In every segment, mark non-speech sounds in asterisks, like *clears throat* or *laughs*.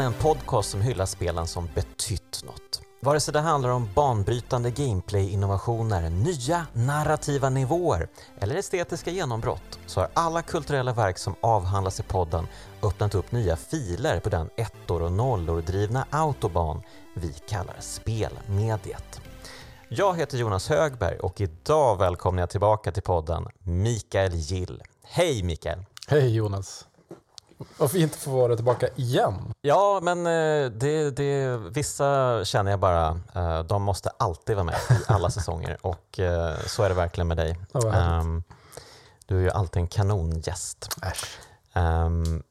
Är en podcast som hyllar spelen som betytt något. Vare sig det handlar om banbrytande gameplay-innovationer, nya narrativa nivåer eller estetiska genombrott så har alla kulturella verk som avhandlas i podden öppnat upp nya filer på den ettor och nollor drivna autobahn vi kallar spelmediet. Jag heter Jonas Högberg och idag välkomnar jag tillbaka till podden Mikael Gill. Hej Mikael! Hej Jonas! Vad fint att få vara tillbaka igen. Ja, men eh, det, det, vissa känner jag bara, eh, de måste alltid vara med i alla *laughs* säsonger och eh, så är det verkligen med dig. Um, du är ju alltid en kanongäst. Äsch. Um,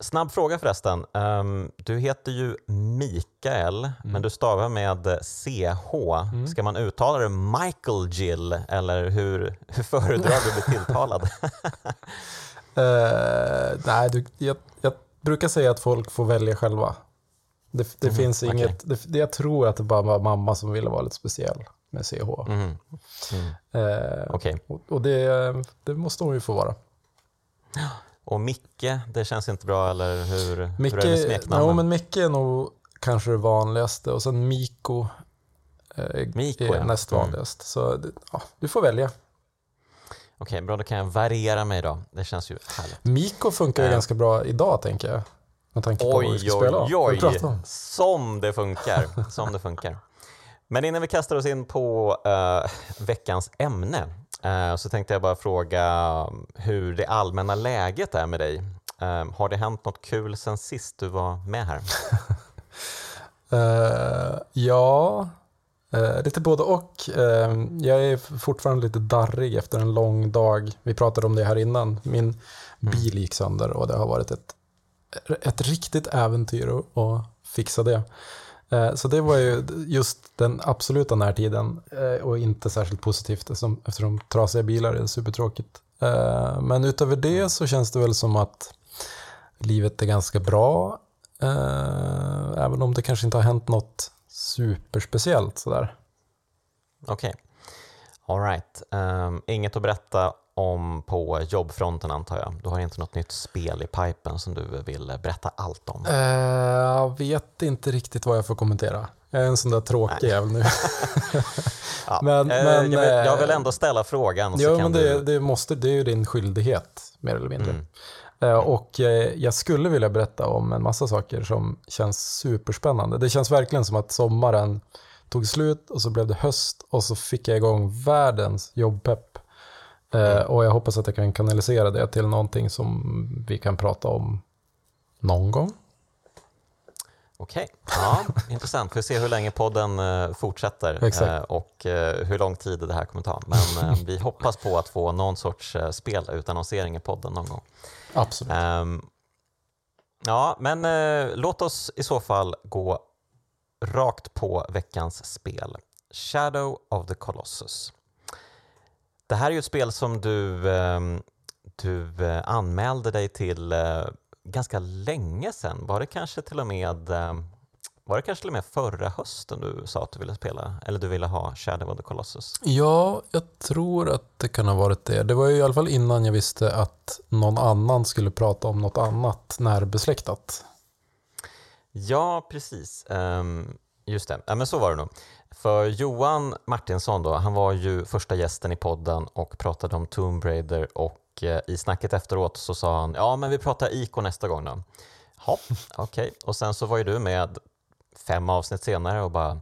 snabb fråga förresten. Um, du heter ju Mikael, mm. men du stavar med CH. Mm. Ska man uttala det Michael Gill eller hur, hur föredrar du att bli tilltalad? *laughs* *laughs* Uh, nej, du, jag, jag, brukar säga att folk får välja själva. Det, det mm, finns okay. inget, det, jag tror att det bara var mamma som ville vara lite speciell med CH. Mm. Mm. Uh, okay. Och, och det, det, måste hon ju få vara. Och Micke, det känns inte bra eller hur, Micke, hur är det smeknamnen? No, men Micke är nog kanske det vanligaste och sen Miko, eh, Miko är ja. näst mm. vanligast. Så ja, du får välja. Okej, okay, bra. Då kan jag variera mig då. Det känns ju härligt. Miko funkar ju äh. ganska bra idag, tänker jag. Med tanke på oj, vad vi ska oj, spela. Oj, oj, som det funkar. *laughs* som det funkar. Men innan vi kastar oss in på uh, veckans ämne uh, så tänkte jag bara fråga hur det allmänna läget är med dig. Uh, har det hänt något kul sen sist du var med här? *laughs* ja, Eh, lite både och. Eh, jag är fortfarande lite darrig efter en lång dag. Vi pratade om det här innan. Min mm. bil gick sönder och det har varit ett, ett riktigt äventyr att fixa det. Eh, så det var ju just den absoluta närtiden eh, och inte särskilt positivt eftersom, eftersom trasiga bilar är supertråkigt. Eh, men utöver det så känns det väl som att livet är ganska bra. Även om det kanske inte har hänt något superspeciellt sådär. Okej. Okay. Alright. Um, ehm, inget att berätta om på jobbfronten antar jag? Du har inte något nytt spel i pipen som du vill berätta allt om? Uh, jag vet inte riktigt vad jag får kommentera. Jag är en sån där tråkig jävel nu. *laughs* ja. *laughs* men, uh, men, jag, vill, jag, vill, eh, ändå ställa frågan. Ja, men det, du... det, måste, det är ju din skyldighet mer eller mindre. Mm. Eh, och eh, jag skulle vilja berätta om en massa saker som känns superspännande. Det känns verkligen som att sommaren tog slut och så blev det höst och så fick jag igång världens jobbpepp. Eh, mm. Och jag hoppas att jag kan kanalisera det till någonting som vi kan prata om någon gång. Okej, ja, intressant. Vi får se hur länge podden fortsätter Exakt. och hur lång tid det här kommer ta. Men vi hoppas på att få någon sorts spel utannonsering i podden någon gång. Absolut. Um, ja, men låt oss i så fall gå rakt på veckans spel. Shadow of the Colossus. Det här är ju ett spel som du, um, du anmälde dig till ganska länge sedan. Var det kanske till och med um, var det kanske till och med förra hösten du sa att du ville spela, eller du ville ha Shadow of the Colossus? Ja, jag tror att det kan ha varit det. Det var ju i alla fall innan jag visste att någon annan skulle prata om något annat närbesläktat. Ja, precis. Um, just det, ja, men så var det nog. För Johan Martinsson då, han var ju första gästen i podden och pratade om Tomb Raider och eh, i snacket efteråt så sa han ja men vi pratar IK nästa gång då. Ja, *laughs* okej. Okay. Och sen så var ju du med fem avsnitt senare och bara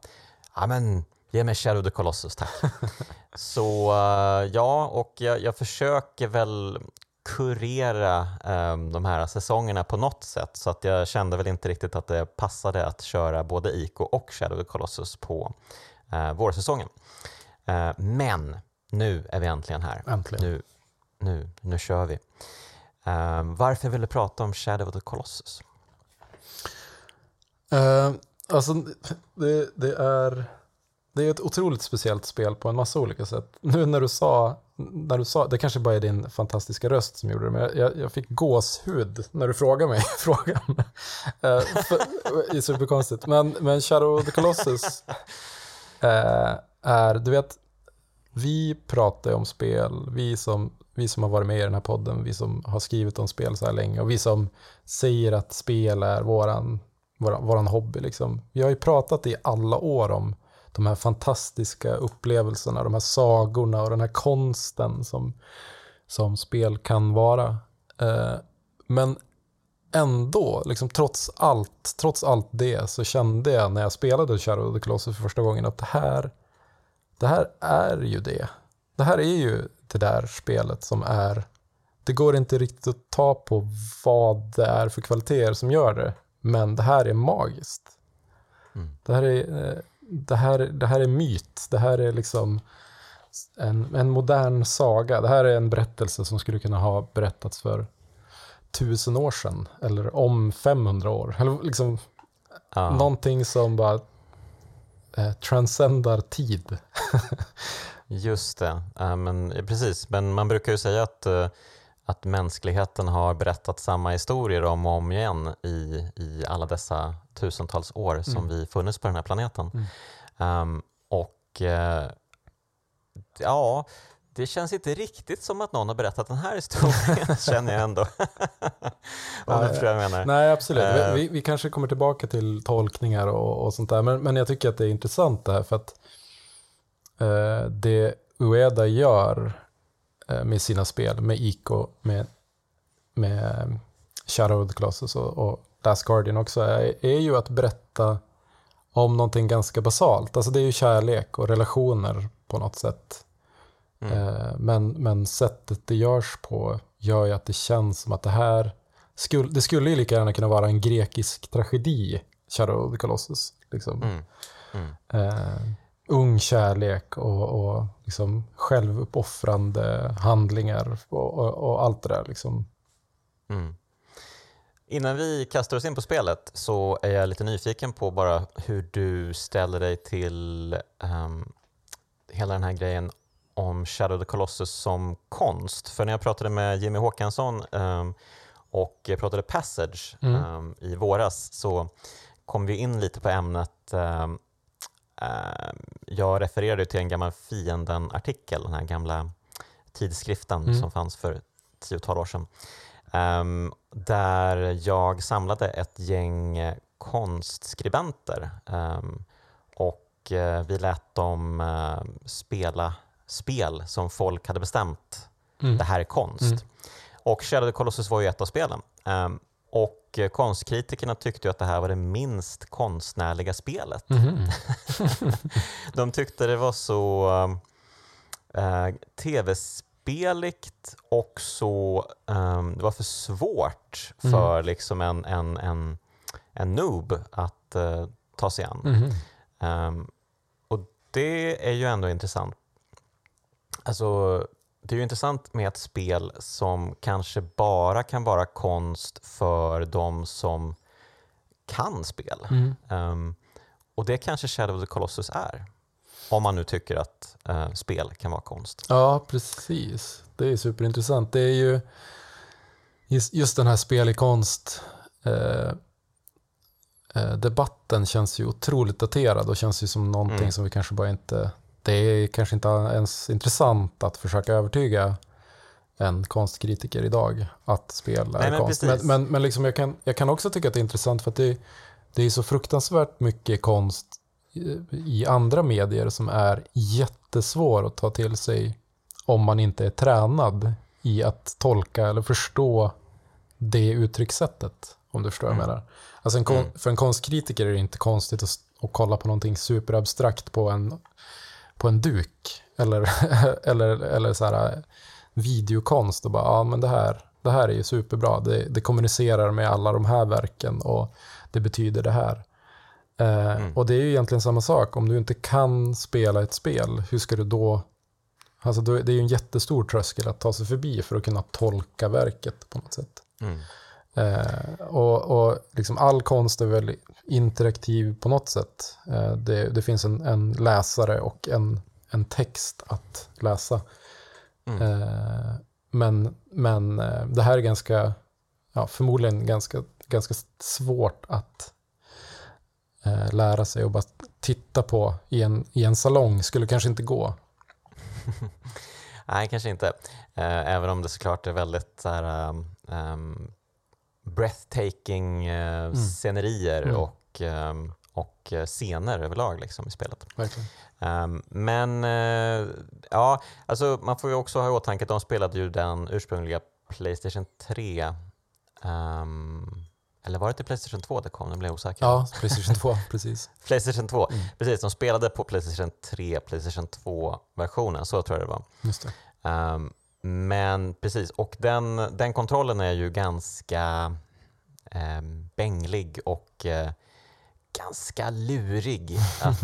ja men ge mig Shadow the Colossus tack. *laughs* så uh, ja, och jag, jag, försöker väl kurera um, de här säsongerna på något sätt så att jag kände väl inte riktigt att det passade att köra både ICO och Shadow the Colossus på uh, vårsäsongen. Uh, men nu är vi äntligen här. Äntligen. Nu, nu, nu kör vi. Um, varför vill du prata om Shadow of the Colossus? Uh, Alltså, det, det, är, det är ett otroligt speciellt spel på en massa olika sätt. Nu när du sa, när du sa det kanske bara är din fantastiska röst som gjorde det, men jag, jag fick gåshud när du frågade mig *laughs* frågan. uh, för, är superkonstigt. Men, men Shadow of the Colossus uh, är, du vet, vi pratar ju om spel, vi som, vi som har varit med i den här podden, vi som har skrivit om spel så här länge och vi som säger att spel är våran våran, våran hobby. Liksom. Vi har ju pratat i alla år om de här fantastiska upplevelserna, de här sagorna och den här konsten som, som spel kan vara. Eh, men ändå, liksom, trots, allt, trots allt det så kände jag när jag spelade Shadow of the Colossus för första gången att det här, det här är ju det. Det här är ju det där spelet som är det går inte riktigt att ta på vad det är för kvaliteter som gör det. Men det här är magiskt. Mm. Det, här är, eh, det, här, det här är myt. Det här är liksom en, en modern saga. Det här är en berättelse som skulle kunna ha berättats för tusen år sedan. Eller om 500 år. Eller liksom ah. Någonting som bara eh, transcendar tid. *laughs* Just det, uh, men, precis. Men man brukar ju säga att uh, att mänskligheten har berättat samma historier om och om igen i, i alla dessa tusentals år som mm. vi funnits på den här planeten. Mm. Um, och uh, ja, det känns inte riktigt som att någon har berättat den här *laughs* historien, känner jag ändå. *laughs* Om du förstår vad jag menar. Nej, absolut. Uh, vi, vi, kanske kommer tillbaka till tolkningar och, och sånt där, men, men jag tycker att det är intressant det här för att det Ueda gör Eh, med sina spel, med Ico, med, med Shadow of the Colossus och, och Last Guardian också, är, är ju att berätta om någonting ganska basalt. Alltså det är ju kärlek och relationer på något sätt. Mm. Eh, men, men sättet det görs på gör ju att det känns som att det här skulle, det skulle ju lika gärna kunna vara en grekisk tragedi, Shadow of the Colossus. Liksom. Mm. Mm. Eh, ung kärlek och, och liksom självuppoffrande handlingar och, och, och, allt det där. Liksom. Mm. Innan vi kastar oss in på spelet så är jag lite nyfiken på bara hur du ställer dig till um, hela den här grejen om Shadow the Colossus som konst. För när jag pratade med Jimmy Håkansson um, och pratade Passage mm. um, i våras så kom vi in lite på ämnet Eh, jag refererade till en gammal Fienden-artikel, den här gamla tidskriften mm. som fanns för tiotal år sedan. Um, där jag samlade ett gäng konstskribenter um, och uh, vi lät dem uh, spela spel som folk hade bestämt, mm. det här är konst. Mm. Och Shadow of the Colossus var ju ett av spelen. Um, och eh, konstkritikerna tyckte att det här var det minst konstnärliga spelet. Mm. *laughs* de tyckte det var så äh, tv-speligt och så, ähm, det var för svårt mm. för liksom en, en, en, en noob att äh, ta sig an. Mm. Och det är ju ändå intressant. Alltså, det är ju intressant med ett spel som kanske bara kan vara konst för de som kan spel. Mm. Um, och det kanske Shadow of the Colossus är. Om man nu tycker att uh, spel kan vara konst. Ja, precis. Det är superintressant. Det är ju just, just den här spel i konst uh, debatten känns ju otroligt daterad och känns ju som någonting mm. som vi kanske bara inte det är kanske inte ens intressant att försöka övertyga en konstkritiker idag att spela Nej, men konst. Men, men, men liksom jag, kan, jag kan också tycka att det är intressant för att det, det är så fruktansvärt mycket konst i, i andra medier som är jättesvår att ta till sig om man inte är tränad i att tolka eller förstå det uttryckssättet. Om du förstår mm. vad jag mm. menar. Alltså en, mm. För en konstkritiker är det inte konstigt att, att kolla på någonting superabstrakt på en på en duk eller, *laughs* eller, eller så här, videokonst och bara, ja men det här, det här är ju superbra. Det, det kommunicerar med alla de här verken och det betyder det här. Eh, mm. Och det är ju egentligen samma sak. Om du inte kan spela ett spel, hur ska du då... Alltså det är ju en jättestor tröskel att ta sig förbi för att kunna tolka verket på något sätt. Mm. Eh, och, och liksom all konst är väl interaktiv på något sätt. Eh, det, det, finns en, en, läsare och en, en text att läsa. Mm. Eh, men, men eh, det här är ganska, ja, förmodligen ganska, ganska svårt att lära sig och bara titta på i en, i en salong skulle kanske inte gå. *laughs* Nej, kanske inte. Även om det såklart är väldigt så här, um, breathtaking eh, Mm. scenerier Mm. och, eh, och eh, scener överlag liksom, i spelet. Verkligen. Um, men eh, ja, alltså man får ju också ha i åtanke att de spelade ju den ursprungliga Playstation 3. ehm, eller var det till Playstation 2 det kom? Nu blev jag osäker. Ja, Playstation 2, *laughs* precis. Playstation 2, Mm. precis. De spelade på Playstation 3, Playstation 2-versionen, så tror jag det var. Just det. Ehm, men precis, och den, den kontrollen är ju ganska um, bänglig och eh, ganska lurig *laughs* att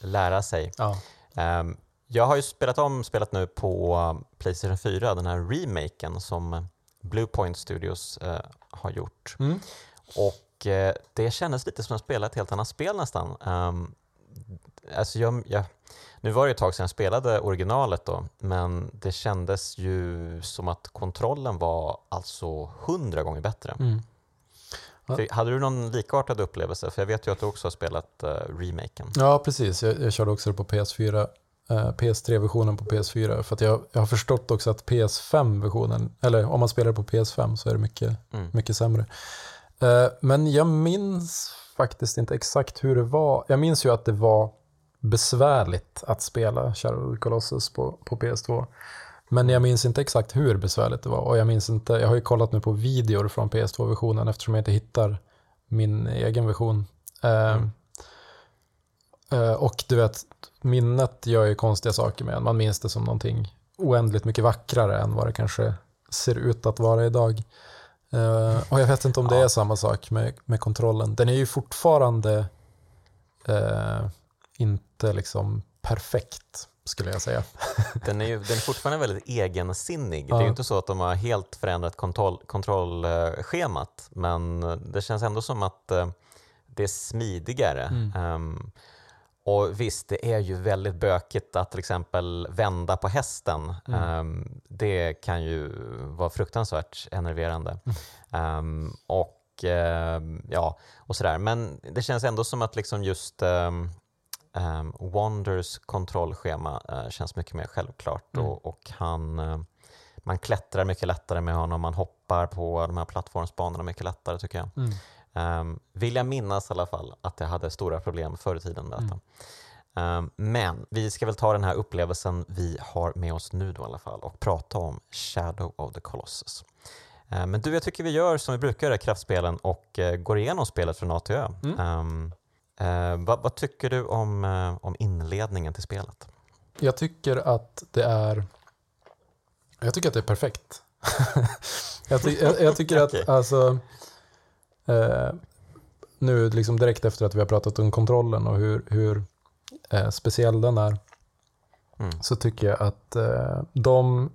lära sig. Ja. Ehm, jag har ju spelat om spelet nu på Playstation 4, den här remaken som Bluepoint Studios eh, har gjort. Mm. Och eh, det kändes lite som att spela ett helt annat spel nästan. Um, alltså jag, jag, nu var det ett tag sedan jag spelade originalet då, men det kändes ju som att kontrollen var alltså hundra gånger bättre. Mm. Ja. Hade du någon likartad upplevelse? För jag vet ju att du också har spelat uh, remaken. Ja, precis. Jag, jag körde också det på PS4. eh, PS3-versionen på PS4. För att jag, jag har förstått också att PS5-versionen, eller om man spelar på PS5 så är det mycket, Mm. mycket sämre. Eh, men jag minns faktiskt inte exakt hur det var. Jag minns ju att det var besvärligt att spela Shadow of the Colossus på, på PS2. Men jag minns inte exakt hur besvärligt det var. Och jag minns inte, jag har ju kollat nu på videor från PS2-versionen eftersom jag inte hittar min egen version. Eh, Mm. eh, och du vet, minnet gör ju konstiga saker med en. Man minns det som någonting oändligt mycket vackrare än vad det kanske ser ut att vara idag. Eh, och jag vet inte om det är samma sak med, med kontrollen. Den är ju fortfarande eh, inte liksom perfekt, skulle jag säga. *laughs* Den är, ju, den är fortfarande väldigt egensinnig. Ja. Det är ju inte så att de har helt förändrat kontroll, kontrollschemat, men det känns ändå som att eh, det är smidigare. Mm. Ehm, och visst, det är ju väldigt bökigt att till exempel vända på hästen. Mm. Ehm, det kan ju vara fruktansvärt enerverande. Ehm, och ehm, ja, och sådär. Men det känns ändå som att liksom just um, um, Wonders kontrollschema eh, känns mycket mer självklart Mm. och, och han, eh, man klättrar mycket lättare med honom, man hoppar på de här plattformsbanorna mycket lättare tycker jag. Mm. Um, vill jag minnas i alla fall att jag hade stora problem förr i tiden med detta. Um, men vi ska väl ta den här upplevelsen vi har med oss nu då i alla fall och prata om Shadow of the Colossus. Uh, men du, jag tycker vi gör som vi brukar i kraftspelen och uh, går igenom spelet från A till Ö. Uh, vad, vad tycker du om, uh, om inledningen till spelet? Jag tycker att det är jag tycker att det är perfekt. *laughs* jag, ty jag, jag tycker att *laughs* alltså eh, nu liksom direkt efter att vi har pratat om kontrollen och hur, hur eh, speciell den är Mm. så tycker jag att eh, de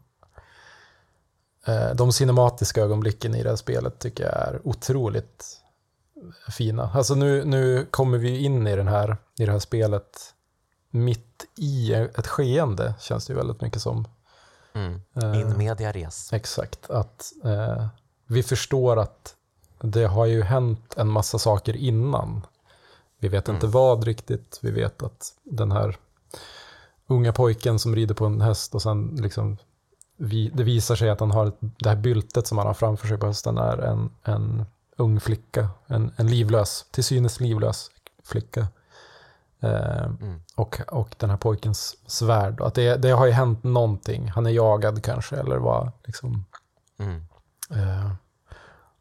eh, de cinematiska ögonblicken i det här spelet tycker jag är otroligt fina. Alltså nu, nu kommer vi in i, den här, i det här spelet mitt i ett skeende, känns det ju väldigt mycket som. Mm. Eh, In media res. Exakt, att eh, vi förstår att det har ju hänt en massa saker innan. Vi vet inte Mm. vad riktigt, vi vet att den här unga pojken som rider på en häst och sen liksom vi, det visar sig att han har ett, det här byltet som han har framför sig på hästen är en, en ung flicka, en, en livlös, till synes livlös flicka. Eh, Mm. och, och den här pojkens svärd. Att det, det har ju hänt någonting. Han är jagad kanske eller var liksom Mm. eh,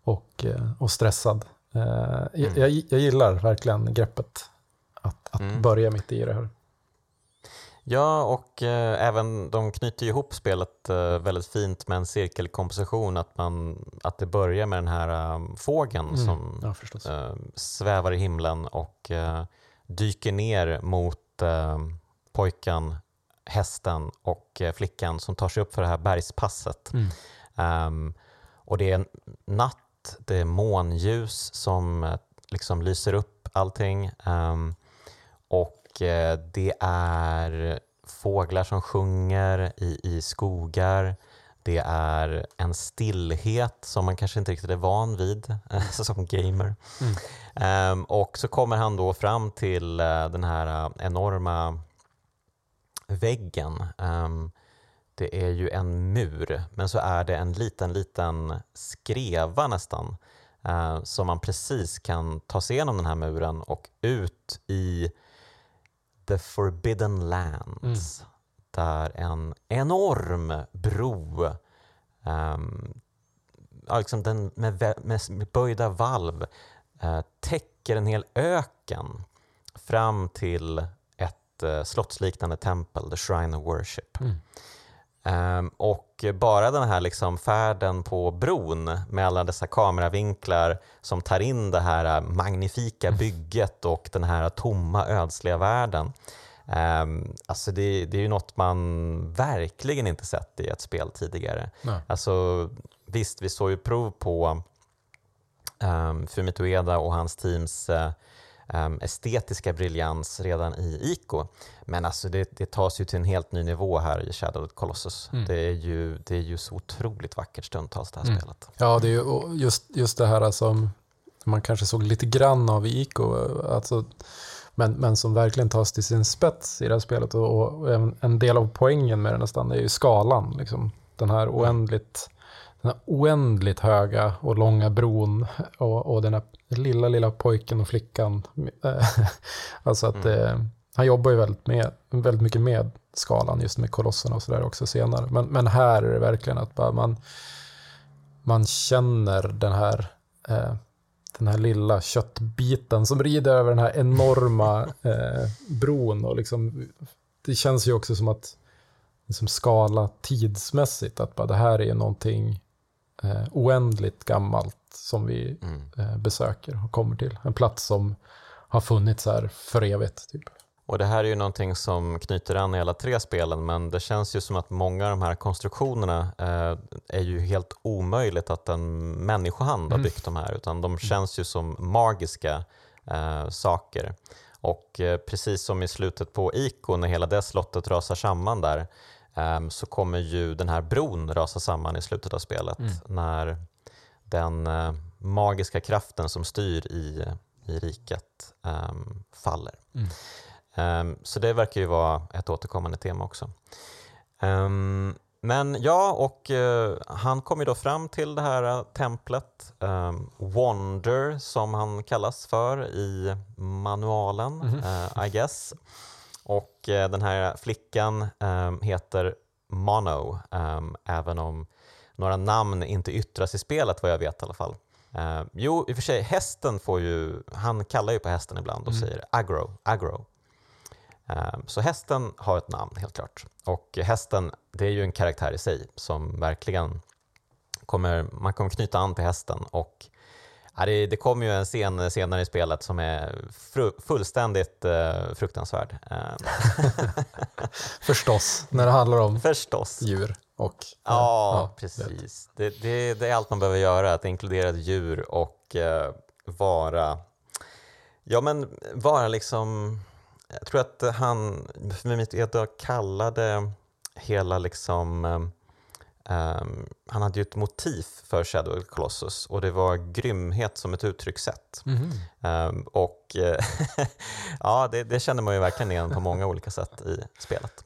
och, eh, och stressad. Eh, jag, Mm. jag, jag gillar verkligen greppet att, att Mm. börja mitt i det här. Ja, och eh, även de knyter ihop spelet eh, väldigt fint med en cirkelkomposition, att, man, att det börjar med den här um, fågeln Mm. som Ja, eh, svävar i himlen och eh, dyker ner mot eh, pojken, hästen och eh, flickan som tar sig upp för det här bergspasset. Mm. Ehm, och det är natt, det är månljus som eh, liksom lyser upp allting. Ehm, och eh, det är fåglar som sjunger i, i skogar. Det är en stillhet som man kanske inte riktigt är van vid eh, *laughs* som gamer. Mm. Ehm, och så kommer han då fram till eh, den här eh, enorma väggen. Ehm, det är ju en mur, men så är det en liten, liten skreva nästan eh, som man precis kan ta sig igenom den här muren och ut i the forbidden lands där en enorm bro um, liksom den med, med böjda valv eh, täcker en hel öken fram till ett eh, slottsliknande tempel, the Shrine of Worship. Ehm, och bara den här liksom färden på bron med alla dessa kameravinklar som tar in det här magnifika bygget och den här tomma ödsliga världen. Um, alltså det, det är ju något man verkligen inte sett i ett spel tidigare. Nej. Alltså, visst, vi såg ju prov på um, Fumito Ueda och hans teams eh, um, estetiska briljans redan i ICO. Men alltså det, det tas ju till en helt ny nivå här i Shadow of the Colossus. Mm. Det, är ju, det är ju så otroligt vackert stundtals det här Mm. spelet. Ja, det är ju just, just det här som man kanske såg lite grann av i ICO, alltså, men, men som verkligen tas till sin spets i det här spelet. Och, och en, en del av poängen med det nästan är ju skalan. Liksom. Den här oändligt, den här oändligt höga och långa bron och, och den här lilla, lilla pojken och flickan. *laughs* alltså att eh, han jobbar ju väldigt, med, väldigt mycket med skalan, just med kolosserna och sådär också senare. Men, men här är det verkligen att man, man känner den här, eh, den här lilla köttbiten som rider över den här enorma *laughs* eh, bron. Och liksom, det känns ju också som att liksom skala tidsmässigt, att bara det här är någonting eh, oändligt gammalt som vi Mm. eh, besöker och kommer till. En plats som har funnits här för evigt. Typ. Och det här är ju någonting som knyter an i alla tre spelen men det känns ju som att många av de här konstruktionerna eh, är ju helt omöjligt att en människohand har Mm. byggt de här utan de känns ju som magiska eh, saker. Och eh, precis som i slutet på Ico när hela det slottet rasar samman där så kommer ju den här bron rasa samman i slutet av spelet Mm. när den eh, magiska kraften som styr i, i riket eh, faller. Mm. Ehm, så det verkar ju vara ett återkommande tema också. Ehm, men ja, och eh, han kom ju då fram till det här eh, templet, um, Wonder som han kallas för i manualen, Mhm. eh, I guess. Och eh, den här flickan ehm, heter Mono, ehm, även om några namn inte yttras i spelet vad jag vet i alla fall. Eh, jo, i och för sig, hästen får ju, han kallar ju på hästen ibland och Mm. säger agro, agro. Så hästen har ett namn helt klart. Och hästen, det är ju en karaktär i sig som verkligen kommer, man kommer knyta an till hästen och det, det kommer ju en scen senare i spelet som är fru, fullständigt eh, fruktansvärd. Eh, *laughs* *laughs* Förstås, när det handlar om förstås. djur och... Ja, vet. precis. Det, det, det är allt man behöver göra, att inkludera ett djur och eh, vara, ja men vara liksom, jag tror att han, för mitt Eda kallade hela liksom, ehm, han hade ju ett motiv för Shadow of the Colossus och det var grymhet som ett uttryckssätt. Mhm. Ehm, och *laughs* ja, det, det känner man ju verkligen igen på många olika sätt i spelet.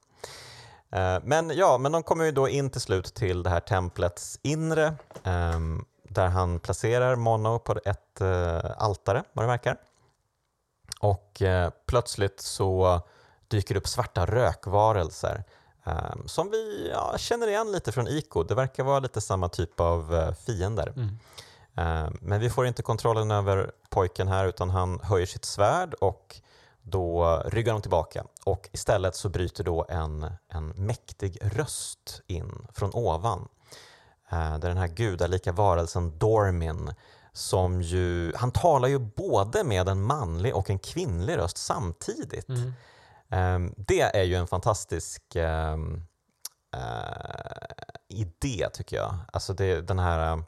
Eh, men ja, men de kommer ju då in till slut till det här templets inre ehm, där han placerar Mono på ett eh, altare, vad det verkar. Och eh, plötsligt så dyker det upp svarta rökvarelser ehm, som vi ja, känner igen lite från Ico. Det verkar vara lite samma typ av eh, fiender. Mm. Eh, Men vi får inte kontrollen över pojken här utan han höjer sitt svärd och då ryggar de tillbaka och istället så bryter då en, en mäktig röst in från ovan. Eh, Där den här gudalika varelsen Dormin som ju, han talar ju både med en manlig och en kvinnlig röst samtidigt. Mm. Ehm, Det är ju en fantastisk ehm, eh, idé tycker jag. Alltså det, den här eh,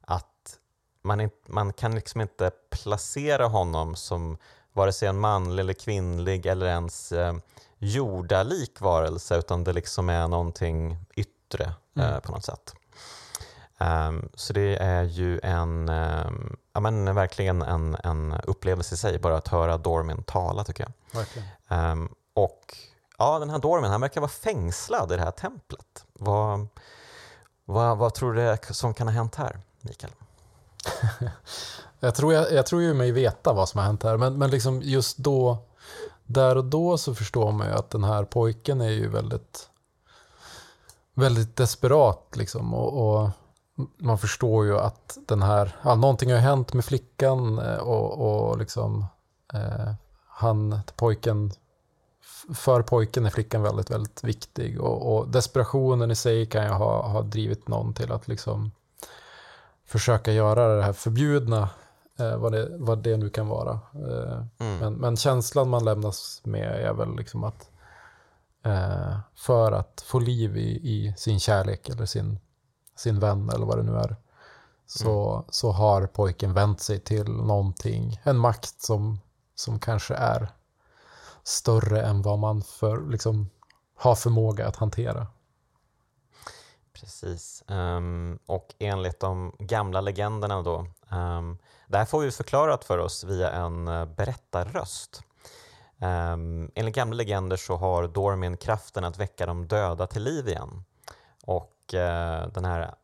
att man, inte, man kan liksom inte placera honom som vare sig en manlig eller kvinnlig eller ens eh, jordalik varelse utan det liksom är någonting yttre eh, Mm. på något sätt. Ehm, så det är ju en, ehm, ja, men verkligen en, en upplevelse i sig bara att höra Dormin tala tycker jag. Ehm, och ja, den här Dormin, han verkar vara fängslad i det här templet. Vad, vad, vad tror du som kan ha hänt här, Mikael? *laughs* jag, tror jag, jag tror ju mig veta vad som har hänt här, men, men liksom just då, där och då så förstår man ju att den här pojken är ju väldigt, väldigt desperat liksom. Och, och man förstår ju att den här, ja, någonting har hänt med flickan eh, och, och liksom eh, han, pojken, för pojken är flickan väldigt, väldigt viktig och, och desperationen i sig kan ju ha, ha drivit någon till att liksom försöka göra det här förbjudna, eh, vad, det, vad det nu kan vara. Eh, mm. men, men, känslan man lämnas med är väl liksom att eh, för att få liv i, i, sin kärlek eller sin, sin vän eller vad det nu är, så, mm. så har pojken vänt sig till någonting, en makt som, som kanske är större än vad man för, liksom, har förmåga att hantera. Precis. Um, och enligt de gamla legenderna då, um, det här får vi förklarat för oss via en uh, berättarröst. Um, enligt gamla legender så har Dormin kraften att väcka de döda till liv igen. Och den här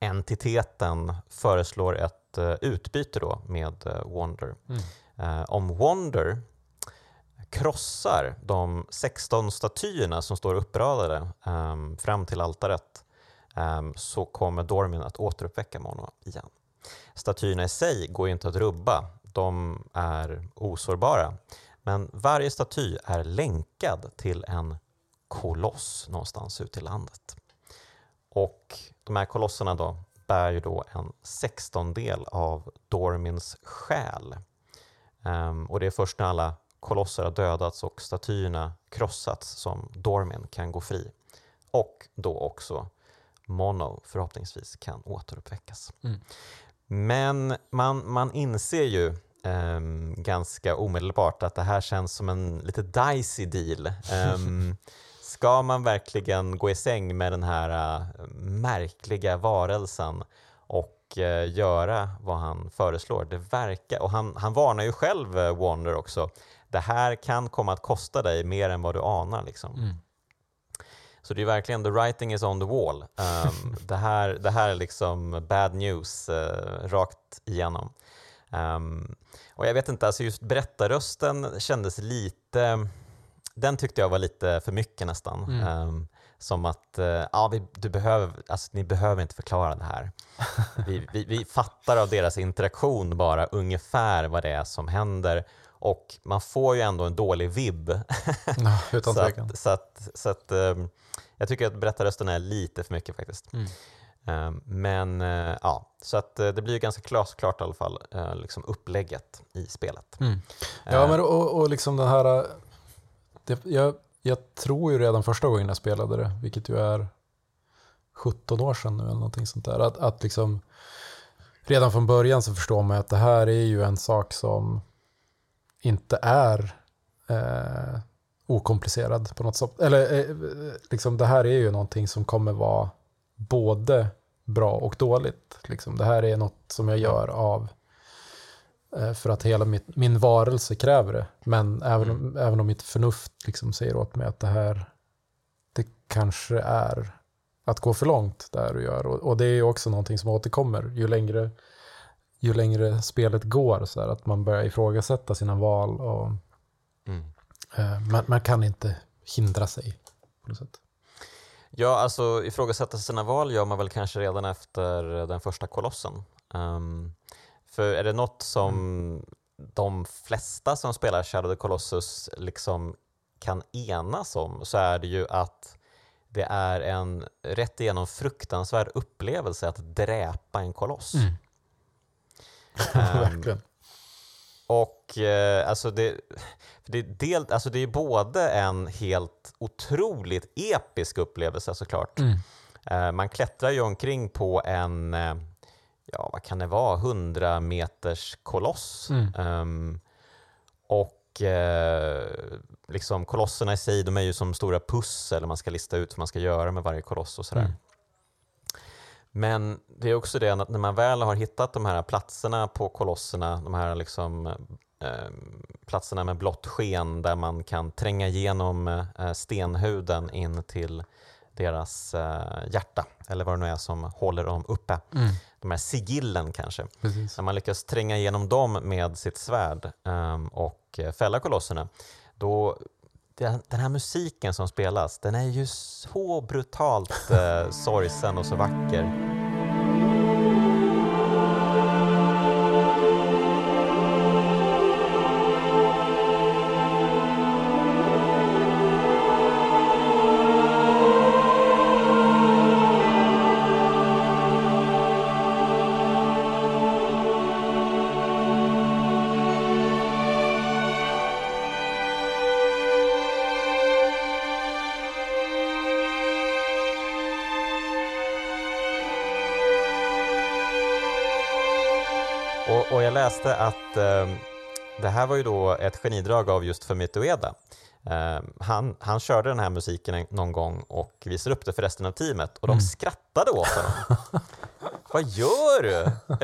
entiteten föreslår ett uh, utbyte då med uh, Wonder. Mm. Om Wonder krossar de 16 statyerna som står uppradade um, fram till altaret um, så kommer Dormin att återuppväcka Mono igen. Statyerna i sig går inte att rubba, de är osårbara. Men varje staty är länkad till en koloss någonstans ute i landet. Och de här kolosserna då bär ju då en sextondel av Dormins själ. Um, och det är först när alla kolosser har dödats och statyerna krossats som Dormin kan gå fri. Och då också Mono förhoppningsvis kan återuppväckas. Mm. Men man, man inser ju um, ganska omedelbart att det här känns som en lite dicey deal. Um, *laughs* ska man verkligen gå i säng med den här uh, märkliga varelsen och uh, göra vad han föreslår? Det verkar, och han, han varnar ju själv uh, Warner också. Det här kan komma att kosta dig mer än vad du anar. Liksom. Mm. Så det är verkligen the writing is on the wall. Um, *laughs* det, här, det här är liksom bad news uh, rakt igenom. Um, och jag vet inte, alltså just berättarrösten kändes lite, den tyckte jag var lite för mycket nästan. Mm. Um, som att, uh, ja, vi, du behöver, alltså, ni behöver inte förklara det här. *laughs* vi, vi, vi fattar av deras interaktion bara ungefär vad det är som händer och man får ju ändå en dålig vibb. Ja, utan så att, så att, så att, um, jag tycker att berättarrösten är lite för mycket faktiskt. Mm. Um, men uh, ja, så att uh, det blir ju ganska klart i alla fall, uh, liksom upplägget i spelet. Mm. Ja, men och, och liksom den här, det, jag, jag tror ju redan första gången jag spelade det, vilket ju är 17 år sedan nu eller någonting sånt där, att, att liksom redan från början så förstår man att det här är ju en sak som inte är eh, okomplicerad på något sätt. Eller eh, liksom, det här är ju någonting som kommer vara både bra och dåligt. Liksom, det här är något som jag gör av för att hela mitt, min varelse kräver det. Men även, mm. även om mitt förnuft liksom säger åt mig att det här det kanske är att gå för långt där du gör. Och, och det är också någonting som återkommer ju längre ju längre spelet går, så här, att man börjar ifrågasätta sina val. Och, mm. eh, man, man, kan inte hindra sig på något sätt. Ja, alltså ifrågasätta sina val gör man väl kanske redan efter den första kolossen. Um, för är det något som mm. de flesta som spelar Shadow the Colossus liksom kan enas om så är det ju att det är en rätt igenom fruktansvärd upplevelse att dräpa en koloss. Mm. *laughs* Verkligen. Och eh, alltså det, det, del, alltså det är både en helt otroligt episk upplevelse såklart. Mm. Eh, man klättrar ju omkring på en, eh, ja vad kan det vara, 100 meters koloss. Mm. Um, och eh, liksom kolosserna i sig, de är ju som stora pussel man ska lista ut vad man ska göra med varje koloss och sådär. Mm. Men det är också det att när man väl har hittat de här platserna på kolosserna, de här liksom, eh, platserna med blått sken där man kan tränga igenom eh, stenhuden in till deras eh, hjärta, eller vad det nu är som håller dem uppe. Mm. De här sigillen kanske. Precis. När man lyckas tränga igenom dem med sitt svärd ehm, och eh, fälla kolosserna, då den här musiken som spelas, den är ju så brutalt eh, sorgsen och så vacker. Läste att eh, det här var ju då ett genidrag av just Fumito Ueda. Eh, han, han körde den här musiken en- någon gång och visade upp det för resten av teamet och de skrattade åt honom. *laughs* Vad gör du?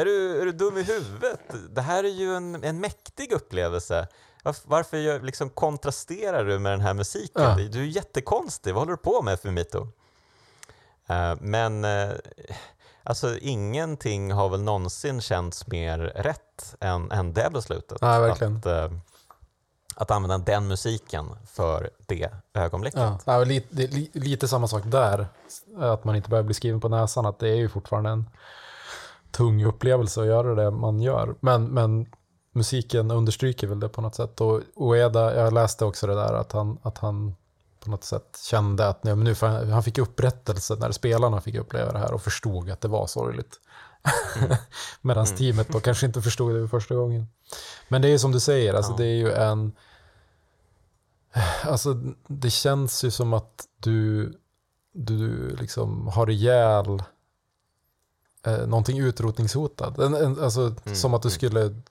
Är, du? är du dum i huvudet? Det här är ju en, en mäktig upplevelse. Varf- Varför gör, liksom kontrasterar du med den här musiken? Ja. Du är jättekonstig. Vad håller du på med Fumito? Eh, men eh, alltså, ingenting har väl någonsin känts mer rätt än, än det beslutet. Nej, verkligen. Att, eh, att använda den musiken för det ögonblicket. Ja, men lite, det är li, lite samma sak där. Att man inte börjar bli skriven på näsan. Att det är ju fortfarande en tung upplevelse att göra det man gör. Men, men musiken understryker väl det på något sätt. Och Ueda, jag läste också det där att han, att han på något sätt kände att nej, men nu han, han fick upprättelse när spelarna fick uppleva det här och förstod att det var sorgligt. *laughs* Medan teamet då kanske inte förstod det första gången. Men det är ju som du säger, alltså Ja. det är ju en... Alltså det känns ju som att du, du liksom har ihjäl eh, någonting utrotningshotat. En, en, alltså som att du skulle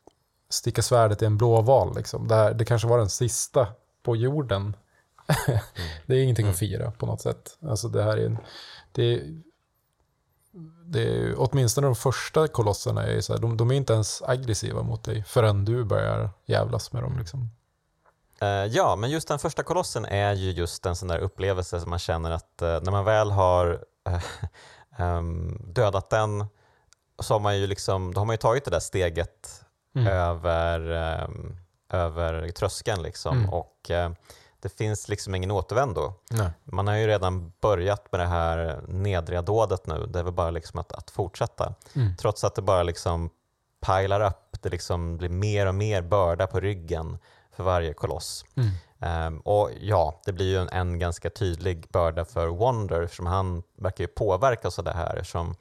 sticka svärdet i en blåval. Liksom. Det, här, det kanske var den sista på jorden. Det är ingenting att fira på något sätt. Alltså det här är en, det, är- det är, åtminstone de första kolosserna är så här, de, de är inte ens aggressiva mot dig förrän du börjar jävlas med dem. Liksom. Eh, ja, men just den första kolossen är ju just en sån där upplevelse som man känner att eh, när man väl har eh, *laughs* ehm, dödat den så har man ju liksom, då har man ju tagit det där steget Mm. över, ehm, över tröskeln liksom Mm. och det finns liksom ingen återvändo. Nej. Man har ju redan börjat med det här nedriga dådet nu, det är väl bara liksom att, att fortsätta. Mm. Trots att det bara liksom pilar upp, det liksom blir mer och mer börda på ryggen för varje koloss. Mm. Ehm, och ja, det blir ju en, en ganska tydlig börda för Wonder, som han verkar ju påverkas av det här. Som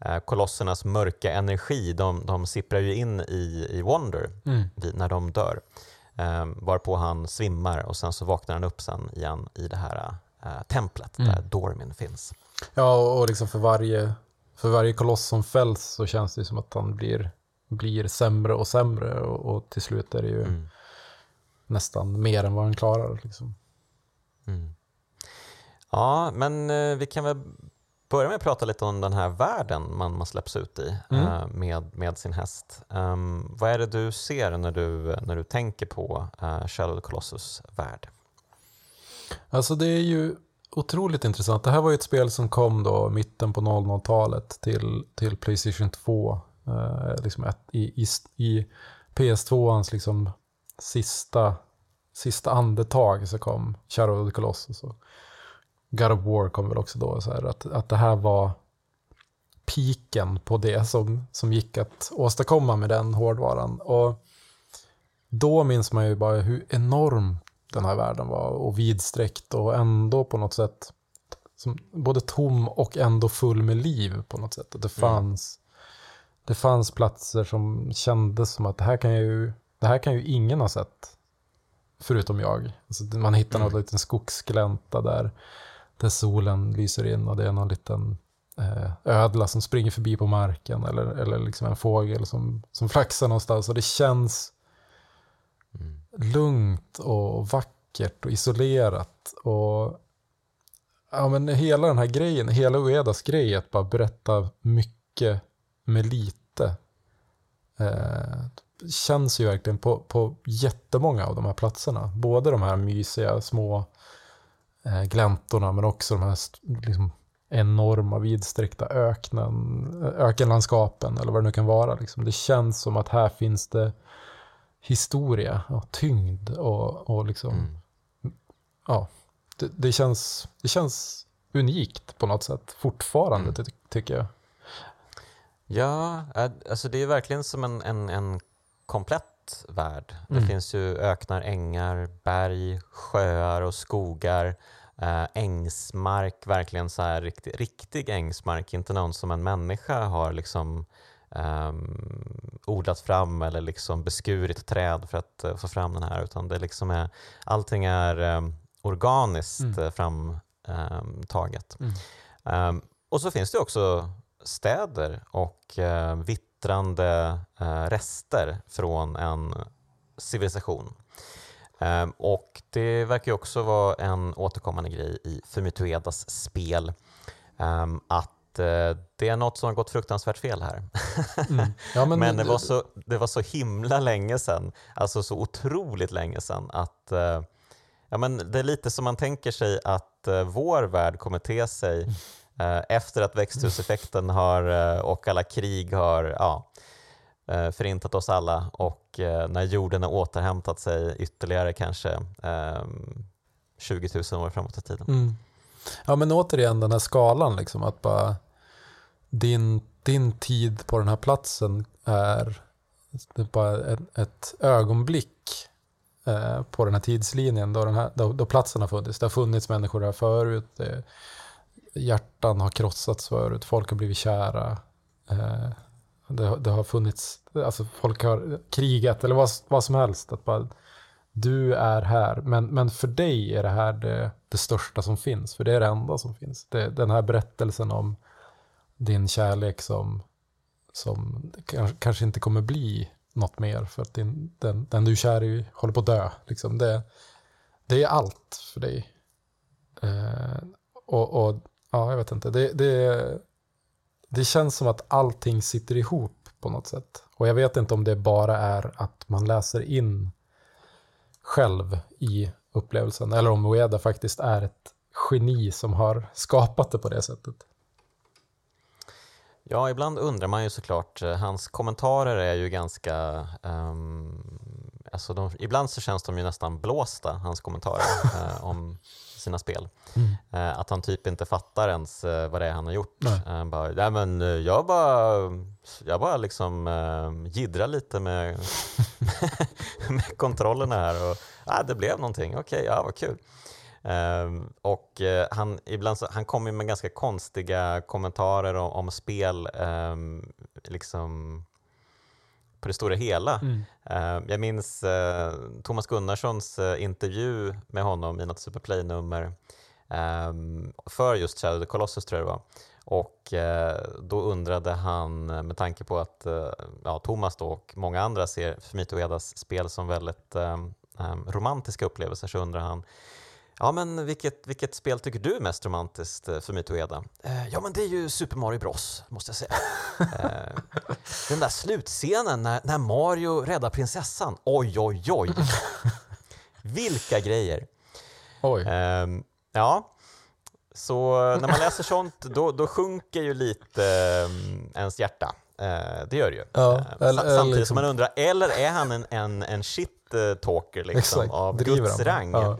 eh, kolossernas mörka energi, de, de sipprar ju in i, i Wonder Mm. vid, när de dör. Um, varpå han svimmar och sen så vaknar han upp sen igen i det här eh, templet Mm. där Dormin finns. Ja, och och liksom för varje, för varje koloss som fälls så känns det som att han blir, blir sämre och sämre och, och till slut är det ju Mm. nästan mer än vad han klarar. Liksom. Mm. Ja, men eh, vi kan väl börja med att prata lite om den här världen man, man släpps ut i Mm. eh, med, med sin häst. Ehm, vad är det du ser när du, när du tänker på uh, Shadow of the Colossus värld? Alltså det är ju otroligt intressant. Det här var ju ett spel som kom då mitten på 00-talet till, till Playstation 2. Eh, liksom ett, i, i, I PS2ans liksom sista, sista andetag så kom Shadow of the Colossus. Och God of War kom väl också då. Så här, att, att det här var piken på det som, som gick att åstadkomma med den hårdvaran. Och då minns man ju bara hur enorm den här världen var och vidsträckt och ändå på något sätt som, både tom och ändå full med liv på något sätt. Att det fanns, det fanns platser som kändes som att det här kan ju, det här kan ju ingen ha sett förutom jag. Alltså, man hittar någon liten skogsglänta där, där solen lyser in och det är någon liten eh, ödla som springer förbi på marken eller, eller liksom en fågel som, som flaxar någonstans. Och det känns lugnt och vackert och isolerat. Och ja, men hela den här grejen, hela Uedas grej att bara berätta mycket med lite. Eh, känns ju verkligen på, på jättemånga av de här platserna. Både de här mysiga små gläntorna men också de här liksom, enorma vidsträckta öknen, ökenlandskapen eller vad det nu kan vara. Liksom. Det känns som att här finns det historia och tyngd och, och liksom, mm. ja, det, det, känns, det känns unikt på något sätt fortfarande mm. ty tycker jag. Ja, alltså det är verkligen som en, en, en komplett värld. Mm. Det finns ju öknar, ängar, berg, sjöar och skogar. Äh, ängsmark, verkligen så här riktig, riktig ängsmark, inte någon som en människa har liksom um, odlat fram eller liksom beskurit träd för att uh, få fram den här, utan det liksom är, allting är um, organiskt mm. Eh, framtaget. Um, mm. och så finns det också städer och uh, vittrande uh, rester från en civilisation. Um, och det verkar också vara en återkommande grej i Fumituedas spel um, att uh, det är något som har gått fruktansvärt fel här. *laughs* Mm. Ja, men, men det, var så, det var så himla länge sedan, alltså så otroligt länge sedan att uh, ja, men det är lite som man tänker sig att vår värld kommer te sig Eh, efter att växthuseffekten har, eh, och alla krig har ja, eh, förintat oss alla och när jorden har återhämtat sig ytterligare kanske ehm, 20 000 år framåt i tiden. Mm. Ja men återigen den här skalan, liksom, att bara din, din tid på den här platsen är, är bara ett, ett ögonblick eh, på den här tidslinjen då, den här, då, då, platsen har funnits. Det har funnits människor här förut, det, hjärtan har krossats förut, folk har blivit kära. Eh, det, det, har funnits, alltså folk har krigat eller vad, vad som helst. Att bara, du är här, men, men för dig är det här det, det största som finns. För det är det enda som finns. Det, den här berättelsen om din kärlek som, som kanske inte kommer bli något mer. För att din, den, den du är kär i håller på att dö. Liksom. Det, det är allt för dig. Eh, och, och, ja, jag vet inte. Det, det, det känns som att allting sitter ihop på något sätt. Och jag vet inte om det bara är att man läser in själv i upplevelsen eller om Ueda faktiskt är ett geni som har skapat det på det sättet. Ja, ibland undrar man ju såklart. Eh, hans kommentarer är ju ganska... Um, alltså de, ibland så känns de ju nästan blåsta, hans kommentarer *laughs* eh, om sina spel. Mm. Eh, att han typ inte fattar ens eh, vad det är han har gjort. Nej. Eh, bara, Nej, men jag bara, jag bara liksom jiddrar lite med, *laughs* med kontrollerna här och ah, det blev någonting. Okej, okay, ja vad kul. Uh, och uh, han, ibland så, han kommer med ganska konstiga kommentarer om, om spel, um, liksom på det stora hela. Mm. Uh, jag minns uh, Thomas Gunnarssons uh, intervju med honom i något Superplay-nummer um, för just Shadow the Colossus tror jag det var. Och då undrade han, med tanke på att ja, Thomas då och många andra ser Fumito Uedas spel som väldigt um, romantiska upplevelser, så undrar han Ja, men vilket, vilket spel tycker du är mest romantiskt eh, för Mito Eda? Eh, ja, men det är ju Super Mario Bros, måste jag säga. *laughs* eh, den där slutscenen när, när Mario räddar prinsessan. Oj, oj, oj. *laughs* Vilka grejer. Oj. Eh, ja, så när man läser sånt, då, då sjunker ju lite eh, ens hjärta. Eh, det gör det ju. Ja, eller, Samtidigt liksom... som man undrar, eller är han en, en, en shit-talker liksom, av Guds rang? Ja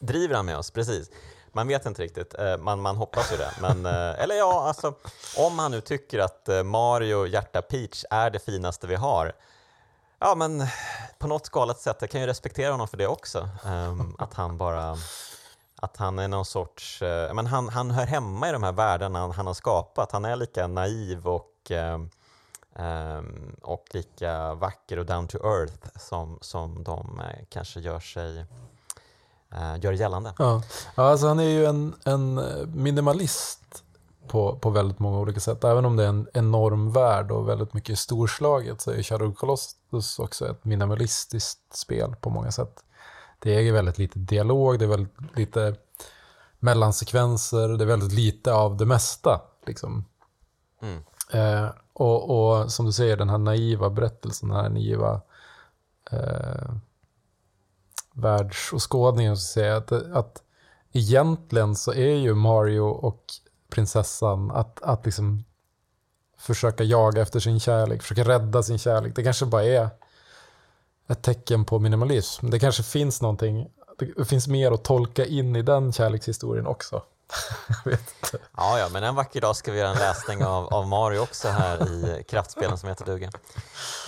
driver han med oss, precis. Man vet inte riktigt, eh, man, man hoppas ju det. Men, eh, eller ja, alltså, om han nu tycker att eh, Mario Hjärta Peach är det finaste vi har, ja men på något skalat sätt, jag kan ju respektera honom för det också. Ehm, att han bara, att han är någon sorts, men han, han hör hemma i de här världarna han, han har skapat. Han är lika naiv och, ehm, ehm, och lika vacker och down to earth som, som de kanske gör sig gör gällande. Ja. alltså han är ju en, en minimalist på, på väldigt många olika sätt. Även om det är en enorm värld och väldigt mycket storslaget så är Shadow Colossus också ett minimalistiskt spel på många sätt. Det är väldigt lite dialog, det är väldigt lite mellansekvenser, det är väldigt lite av det mesta. Liksom. Mm. Eh, och, och, som du säger, den här naiva berättelsen, den här naiva eh, världsåskådningen, så att säga, att, att egentligen så är ju Mario och prinsessan att, att liksom försöka jaga efter sin kärlek, försöka rädda sin kärlek. Det kanske bara är ett tecken på minimalism. Det kanske finns någonting, det finns mer att tolka in i den kärlekshistorien också. Ja, ja, men en vacker dag ska vi göra en läsning av, av Mario också här i kraftspelen som heter duga.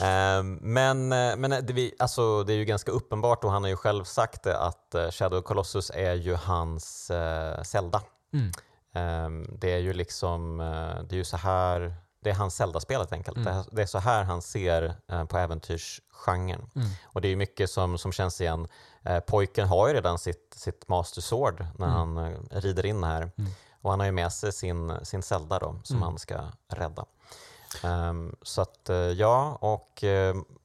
Eh, men men det, vi, alltså, det är ju ganska uppenbart och han har ju själv sagt det att eh, Shadow Colossus är ju hans eh, Zelda. Mm. Eh, det är ju liksom, eh, det är ju så här det är hans Zelda-spel helt enkelt. Mm. Det är så här han ser eh, på äventyrsgenren. Mm. Och det är mycket som, som känns igen. Eh, pojken har ju redan sitt, sitt Master Sword när mm. han eh, rider in här. Mm. Och han har ju med sig sin, sin Zelda då, som mm. han ska rädda. Um, så att ja, och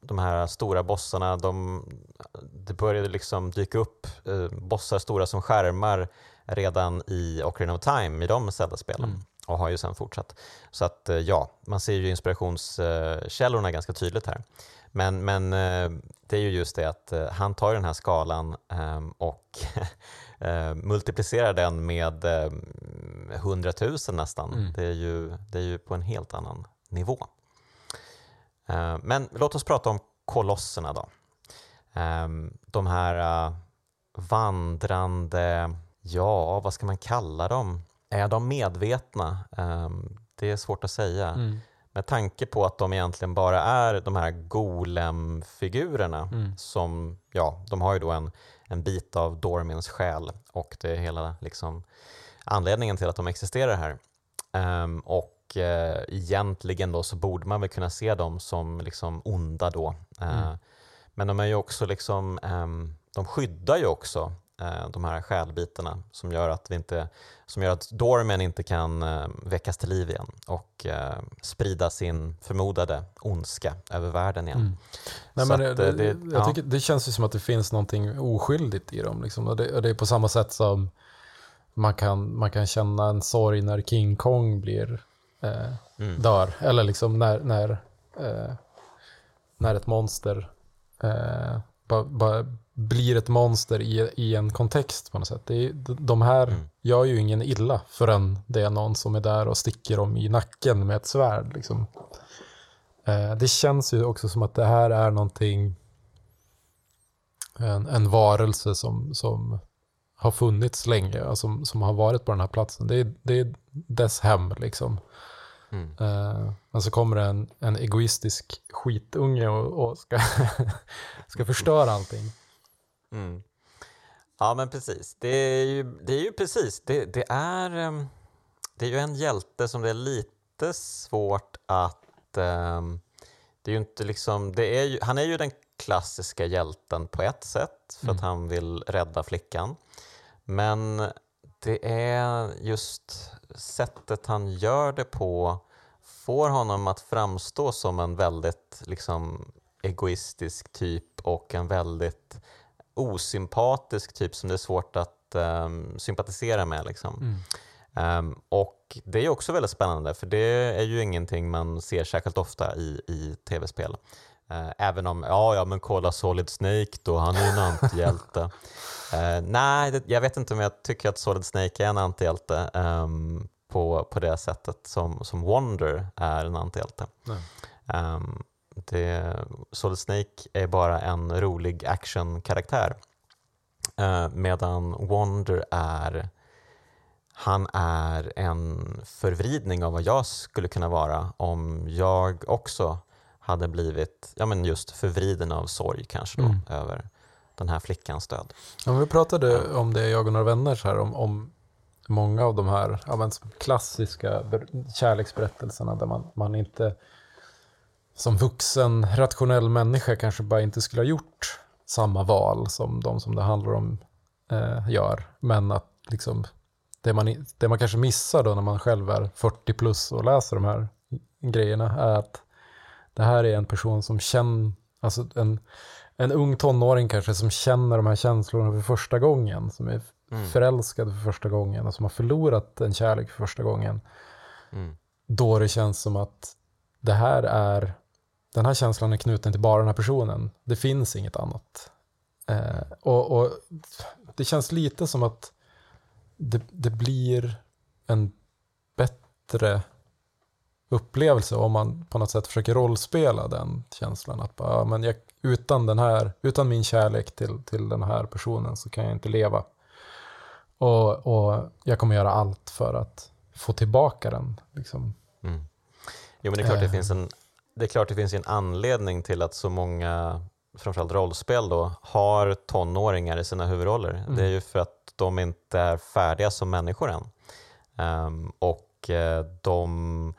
de här stora bossarna, de, det började liksom dyka upp uh, bossar stora som skärmar redan i Ocarina of Time i de Zelda-spelen. Mm och har ju sen fortsatt. Så att eh, ja, man ser ju inspirationskällorna ganska tydligt här. Men, men eh, det är ju just det att eh, han tar den här skalan ehm, och *laughs* multiplicerar den med 100 000 nästan. Mm. Det, är ju, det är ju på en helt annan nivå. Men låt oss prata om kolosserna då. Ehm, de här vandrande, ja vad ska man kalla dem? Är de medvetna? Det är svårt att säga. Mm. Med tanke på att de egentligen bara är de här golem-figurerna mm. som, ja, de har ju då en, en bit av Dormins själ och det är hela liksom, anledningen till att de existerar här. Um, och uh, egentligen då så borde man väl kunna se dem som liksom onda då. Uh, mm. Men de är ju också liksom, um, de skyddar ju också de här själbitarna som gör att vi inte som gör att Dormen inte kan eh, väckas till liv igen och eh, sprida sin förmodade ondska över världen igen. Mm. Nej, men det, det, jag ja. tycker, det känns ju som att det finns någonting oskyldigt i dem. Liksom. Det, och det är på samma sätt som man kan, man kan känna en sorg när King Kong blir, eh, mm. dör. Eller liksom när, när, eh, när ett monster eh, bara, bara blir ett monster i, i en kontext på något sätt. Det är, de här mm. gör ju ingen illa förrän det är någon som är där och sticker dem i nacken med ett svärd. Liksom. Eh, det känns ju också som att det här är någonting, en, en varelse som, som har funnits länge, som, som har varit på den här platsen. Det är, det är dess hem liksom. Mm. Uh, men så kommer det en, en egoistisk skitunge och, och ska, *laughs* ska förstöra allting. Mm. Ja, men precis. Det är ju, det är ju precis, det, det, är, ehm, det är ju en hjälte som det är lite svårt att... Um, det är ju inte liksom, det är ju, han är ju den klassiska hjälten på ett sätt för mm. att han vill rädda flickan. Men det är just sättet han gör det på får honom att framstå som en väldigt liksom, egoistisk typ och en väldigt osympatisk typ som det är svårt att um, sympatisera med. Liksom. Mm. Um, och det är också väldigt spännande för det är ju ingenting man ser särskilt ofta i, i tv-spel. Uh, även om, ja, ja men kolla Solid Snake då, han är ju en antihjälte. uh, *laughs* nej, det, jag vet inte om jag tycker att Solid Snake är en antihjälte um, på, på det sättet som, som Wonder är en antihjälte. Um, det, Solid Snake är bara en rolig actionkaraktär. Eh, medan Wonder är han är en förvridning av vad jag skulle kunna vara om jag också hade blivit ja, men just förvriden av sorg kanske då, mm. över den här flickans död. Ja, vi pratade om det, jag och några vänner, så här, om, om många av de här ja, klassiska kärleksberättelserna där man, man inte som vuxen rationell människa kanske bara inte skulle ha gjort samma val som de som det handlar om eh, gör. Men att liksom, det, man, det man kanske missar då när man själv är 40 plus och läser de här grejerna är att det här är en person som känner, alltså en, en ung tonåring kanske som känner de här känslorna för första gången, som är mm. förälskad för första gången och som har förlorat en kärlek för första gången. Mm. Då det känns som att det här är den här känslan är knuten till bara den här personen. Det finns inget annat. Eh, och, och, Det känns lite som att det, det blir en bättre upplevelse om man på något sätt försöker rollspela den känslan. Att bara, men jag, utan, den här, utan min kärlek till, till den här personen så kan jag inte leva. Och, och jag kommer göra allt för att få tillbaka den. Liksom. Mm. Jo, men det är klart det finns en det är klart det finns en anledning till att så många, framförallt rollspel då, har tonåringar i sina huvudroller. Mm. Det är ju för att de inte är färdiga som människor än. Um, och uh, de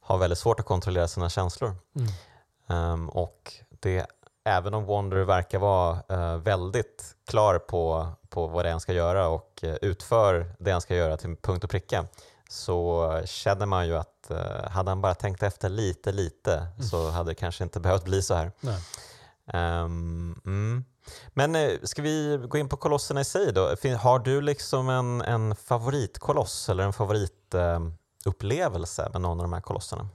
har väldigt svårt att kontrollera sina känslor. Mm. Um, och det, även om Wonder verkar vara uh, väldigt klar på, på vad det är han ska göra och uh, utför det han ska göra till punkt och pricka så känner man ju att uh, hade han bara tänkt efter lite, lite mm. så hade det kanske inte behövt bli så här. Um, mm. Men uh, ska vi gå in på kolosserna i sig då? Har du liksom en, en favoritkoloss eller en favoritupplevelse uh, med någon av de här kolosserna?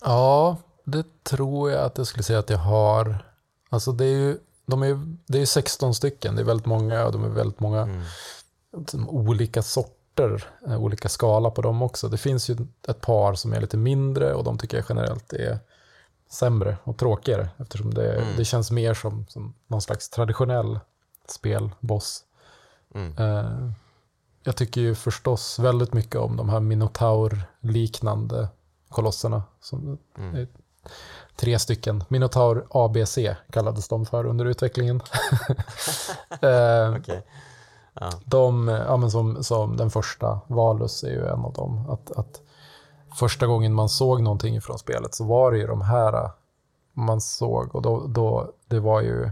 Ja, det tror jag att jag skulle säga att jag har. Alltså det är ju de är, det är 16 stycken, det är väldigt många och de är väldigt många mm. olika sorter sorter, eh, olika skala på dem också. Det finns ju ett par som är lite mindre och de tycker jag generellt är sämre och tråkigare eftersom det, mm. det känns mer som, som någon slags traditionell spelboss. Mm. Eh, jag tycker ju förstås väldigt mycket om de här Minotaur-liknande kolosserna. Som mm. Tre stycken. Minotaur ABC kallades de för under utvecklingen. *laughs* eh, *laughs* okay. Ja. De, ja, men som, som den första, Valus är ju en av dem. Att, att första gången man såg någonting från spelet så var det ju de här äh, man såg och då, då det var ju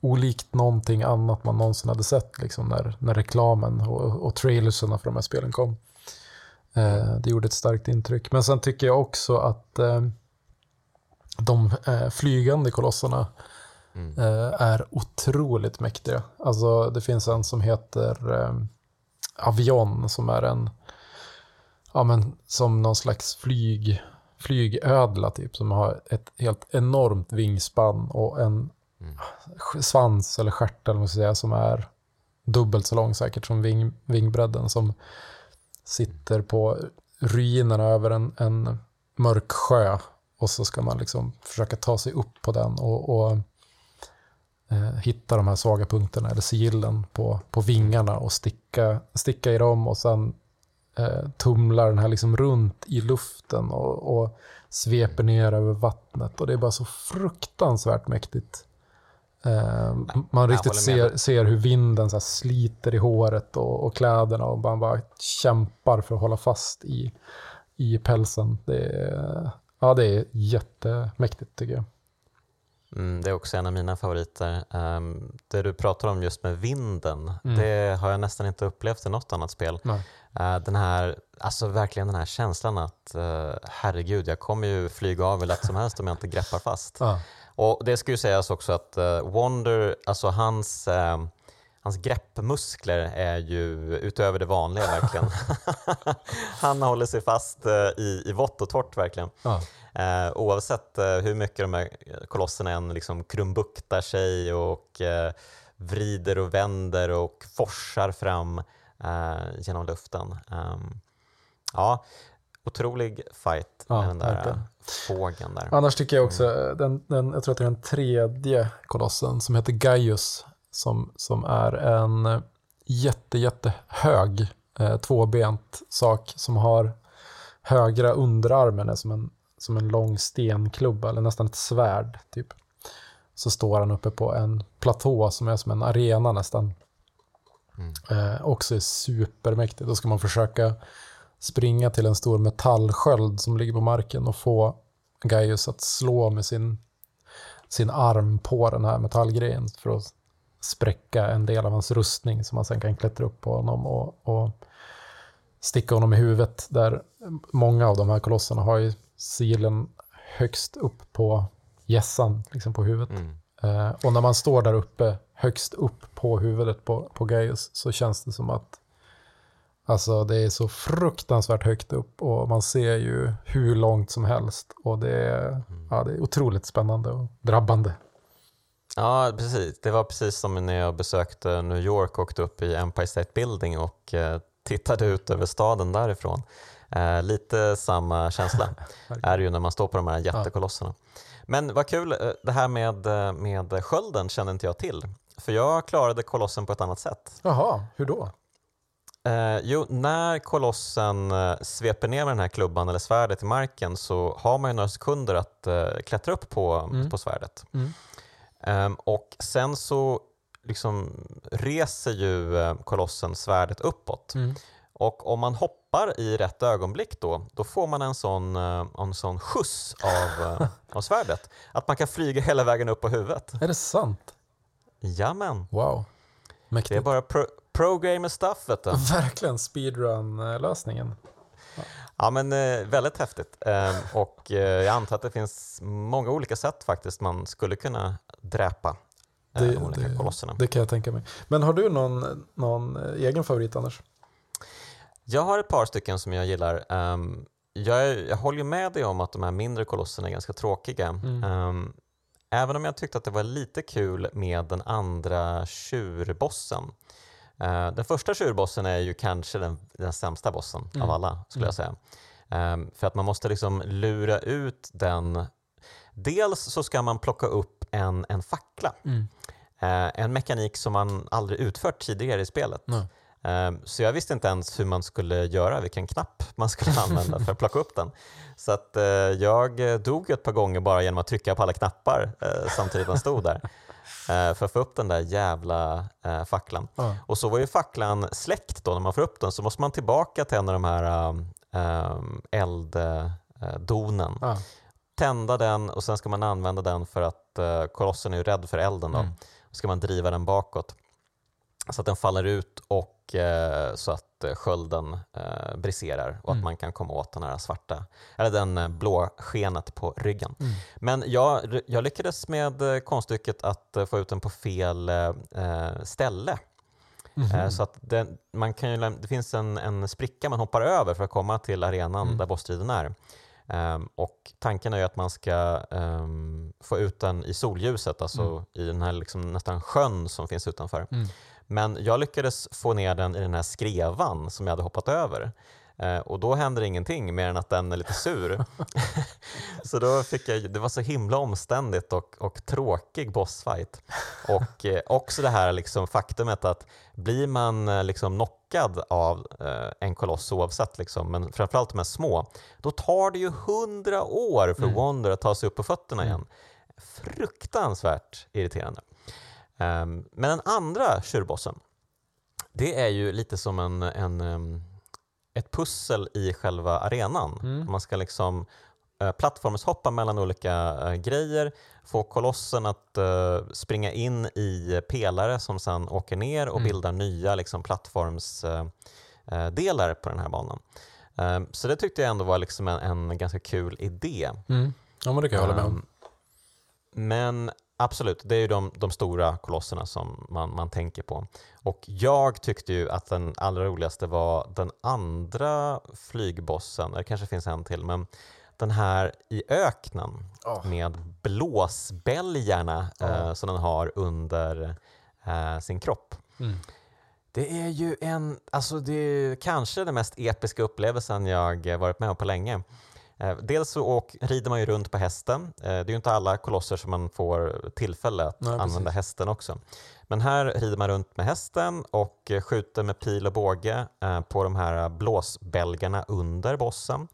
olikt någonting annat man någonsin hade sett liksom när, när reklamen och, och trailerserna för de här spelen kom. Eh, det gjorde ett starkt intryck. Men sen tycker jag också att eh, de eh, flygande kolosserna mm. Eh, är otroligt mäktiga. Alltså det finns en som heter eh, Avion som är en, ja men som någon slags flyg, flygödla typ som har ett helt enormt vingspann och en mm. svans eller stjärt eller vad säga som är dubbelt så lång säkert som ving, vingbredden som sitter på ruinerna över en, en mörk sjö och så ska man liksom försöka ta sig upp på den och, och hitta de här svaga punkterna eller sigillen på, på vingarna och sticka, sticka i dem och sen eh, tumlar den här liksom runt i luften och, och sveper ner över vattnet. Och det är bara så fruktansvärt mäktigt. Eh, man riktigt ser, ser hur vinden så sliter i håret och, och kläderna och man bara kämpar för att hålla fast i, i pälsen. Det är, ja, det är jättemäktigt tycker jag. Mm, det är också en av mina favoriter. Um, det du pratar om just med vinden, mm. det har jag nästan inte upplevt i något annat spel. Uh, den här, alltså verkligen den här känslan att uh, herregud, jag kommer ju flyga av hur lätt som helst om jag inte greppar fast. Uh. Och Det ska ju sägas också att uh, Wonder, alltså hans uh, Hans greppmuskler är ju utöver det vanliga verkligen. *laughs* Han håller sig fast i, i vått och torrt verkligen. Ja. Eh, oavsett eh, hur mycket de här kolosserna än liksom krumbuktar sig och eh, vrider och vänder och forsar fram eh, genom luften. Ehm, ja, otrolig fight med den där verkligen. fågeln där. Annars tycker jag också, mm. den, den, jag tror att det är den tredje kolossen som heter Gaius som, som är en jätte, jättehög eh, tvåbent sak som har högra underarmen är som en som en lång stenklubba eller nästan ett svärd. typ. Så står han uppe på en platå som är som en arena nästan. Mm. Eh, också är supermäktigt. Då ska man försöka springa till en stor metallsköld som ligger på marken och få Gaius att slå med sin, sin arm på den här metallgrejen för att spräcka en del av hans rustning som man sen kan klättra upp på honom och, och sticka honom i huvudet. Där många av de här kolosserna har ju silen högst upp på gässan, liksom på huvudet. Mm. Uh, och när man står där uppe, högst upp på huvudet på, på Gaius, så känns det som att Alltså det är så fruktansvärt högt upp och man ser ju hur långt som helst. Och det är, mm. ja, det är otroligt spännande och drabbande. Ja, precis. Det var precis som när jag besökte New York och åkte upp i Empire State Building och eh, tittade ut över staden därifrån. Eh, lite samma känsla *laughs* är det ju när man står på de här jättekolosserna. Men vad kul, eh, det här med, eh, med skölden kände inte jag till. För jag klarade kolossen på ett annat sätt. Jaha, hur då? Eh, jo, när kolossen sveper ner med den här klubban eller svärdet i marken så har man ju några sekunder att eh, klättra upp på, Mm. på svärdet. Mm. Ehm, och sen så liksom reser ju eh, kolossen svärdet uppåt. Mm. Och om man hoppar i rätt ögonblick då, då får man en sån, eh, en sån skjuts av, eh, av svärdet. Att man kan flyga hela vägen upp på huvudet. Är det sant? Jamen, Wow. det är Mäktigt. bara pro, pro gamer stuff vet du. *laughs* Verkligen speedrun-lösningen. Ja men eh, väldigt häftigt. Ehm, och jag antar att det finns många olika sätt faktiskt man skulle kunna dräpa eh, Det- de olika det- kolosserna. Det kan jag tänka mig. Men har du någon, någon egen favorit Anders? Jag har ett par stycken som jag gillar. Ehm, jag, jag håller med dig om att de här mindre kolosserna är ganska tråkiga. Mm. Ehm, även om jag tyckte att det var lite kul med den andra tjurbossen. Eh, den första tjurbossen är ju kanske den, den sämsta bossen Mm. av alla, skulle jag säga. Ehm, för att man måste liksom lura ut den. Dels så ska man plocka upp en, en fackla. Eh, en mekanik som man aldrig utfört tidigare i spelet. Ehm, Så jag visste inte ens hur man skulle göra, vilken knapp man skulle *laughs* använda för att plocka upp den. Så att eh, jag eh, dog ett par gånger bara genom att trycka på alla knappar eh, samtidigt den stod där. *laughs* eh, För att få upp den där jävla eh, facklan. Ja. Och så var ju facklan släckt då när man får upp den så måste man tillbaka till en av de här um, elddonen. Ja. Tända den och sen ska man använda den för att uh, kolossen är ju rädd för elden. Då. Mm. Så ska man driva den bakåt så att den faller ut och eh, så att eh, skölden eh, briserar och att Mm. man kan komma åt den här svarta, eller den eh, blå skenet på ryggen. Mm. Men jag, jag lyckades med eh, konststycket att eh, få ut den på fel eh, eh, ställe. Eh, Så att den, man kan ju, det finns en, en spricka man hoppar över för att komma till arenan Mm. där bossstriden är. Ehm, och tanken är att man ska ehm, få ut den i solljuset, alltså Mm. i den här liksom nästan sjön som finns utanför. Mm. Men jag lyckades få ner den i den här skrevan som jag hade hoppat över. Eh, och då händer ingenting mer än att den är lite sur. *laughs* så då fick jag, det var så himla omständigt och, och tråkig bossfight. Och eh, också det här liksom faktumet att blir man eh, liksom knockad av eh, en koloss oavsett, liksom, men framförallt de här små, då tar det ju hundra år för Mm. Wonder att ta sig upp på fötterna Mm. igen. Fruktansvärt irriterande. Ehm, men den andra tjurbossen, det är ju lite som en, en, ehm, ett pussel i själva arenan. Mm. Man ska liksom eh, plattformshoppa mellan olika eh, grejer, få kolossen att eh, springa in i pelare som sedan åker ner och Mm. bildar nya liksom, plattformsdelar delar på den här banan. Ehm, så det tyckte jag ändå var liksom en, en ganska kul idé. Mm. Ja, men det kan jag hålla med om. Um, Men absolut, det är ju de, de stora kolosserna som man, man tänker på. Och jag tyckte ju att den allra roligaste var den andra flygbossen, det kanske finns en till, men den här i öknen Ja. med blåsbälgarna Ja. eh, som den har under eh, sin kropp. Mm. Det är ju en, alltså det är kanske den mest episka upplevelsen jag varit med om på länge. Eh, Dels så åk, rider man ju runt på hästen. Eh, Det är ju inte alla kolosser som man får tillfälle att Nej, precis. använda hästen också. Men här rider man runt med hästen och eh, skjuter med pil och båge på de här blåsbälgarna under bossen.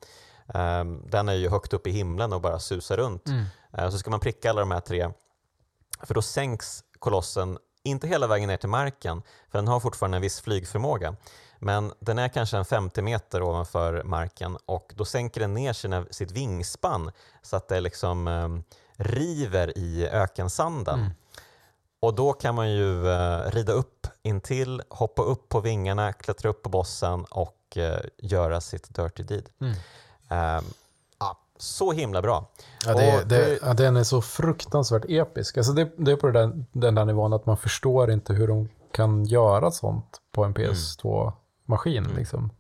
Eh, Den är ju högt upp i himlen och bara susar runt. Mm. Så ska man pricka alla de här tre, för då sänks kolossen inte hela vägen ner till marken, för den har fortfarande en viss flygförmåga. Men den är kanske en 50 meter ovanför marken och då sänker den ner sina, sitt vingspann så att det liksom eh, river i ökensanden. Mm. Och då kan man ju eh, rida upp intill, hoppa upp på vingarna, klättra upp på bossen och eh, göra sitt dirty deed. Mm. Eh, ja, så himla bra. Ja, det, Och det, ja, den är så fruktansvärt episk. Alltså det, det är på den, där, den där nivån att man förstår inte hur de kan göra sånt på en PS2-maskin. Mm. Liksom.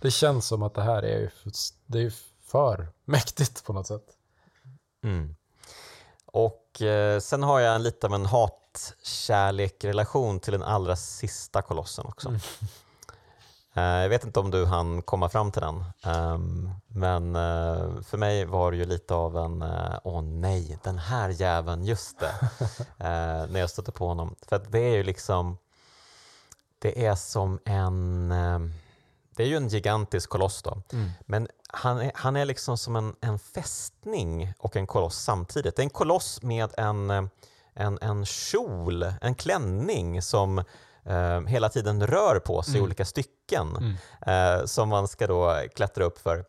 Det känns som att det här är ju, det är för *laughs* mäktigt på något sätt. Mm. Och eh, sen har jag en lite av en hat-kärlek-relation till den allra sista kolossen också. Mm. *laughs* Eh, jag vet inte om du hann komma fram till den, um, men uh, för mig var det ju lite av en, uh, åh nej, den här jäveln, just det, uh, *laughs* när jag stötte på honom. För det är ju liksom, det är som en, det är ju en gigantisk koloss då, Mm. men han är, han är liksom som en, en fästning och en koloss samtidigt. Det är en koloss med en, en, en kjol, en klänning som eh, hela tiden rör på sig i Mm. olika stycken Mm. eh, som man ska då klättra upp för.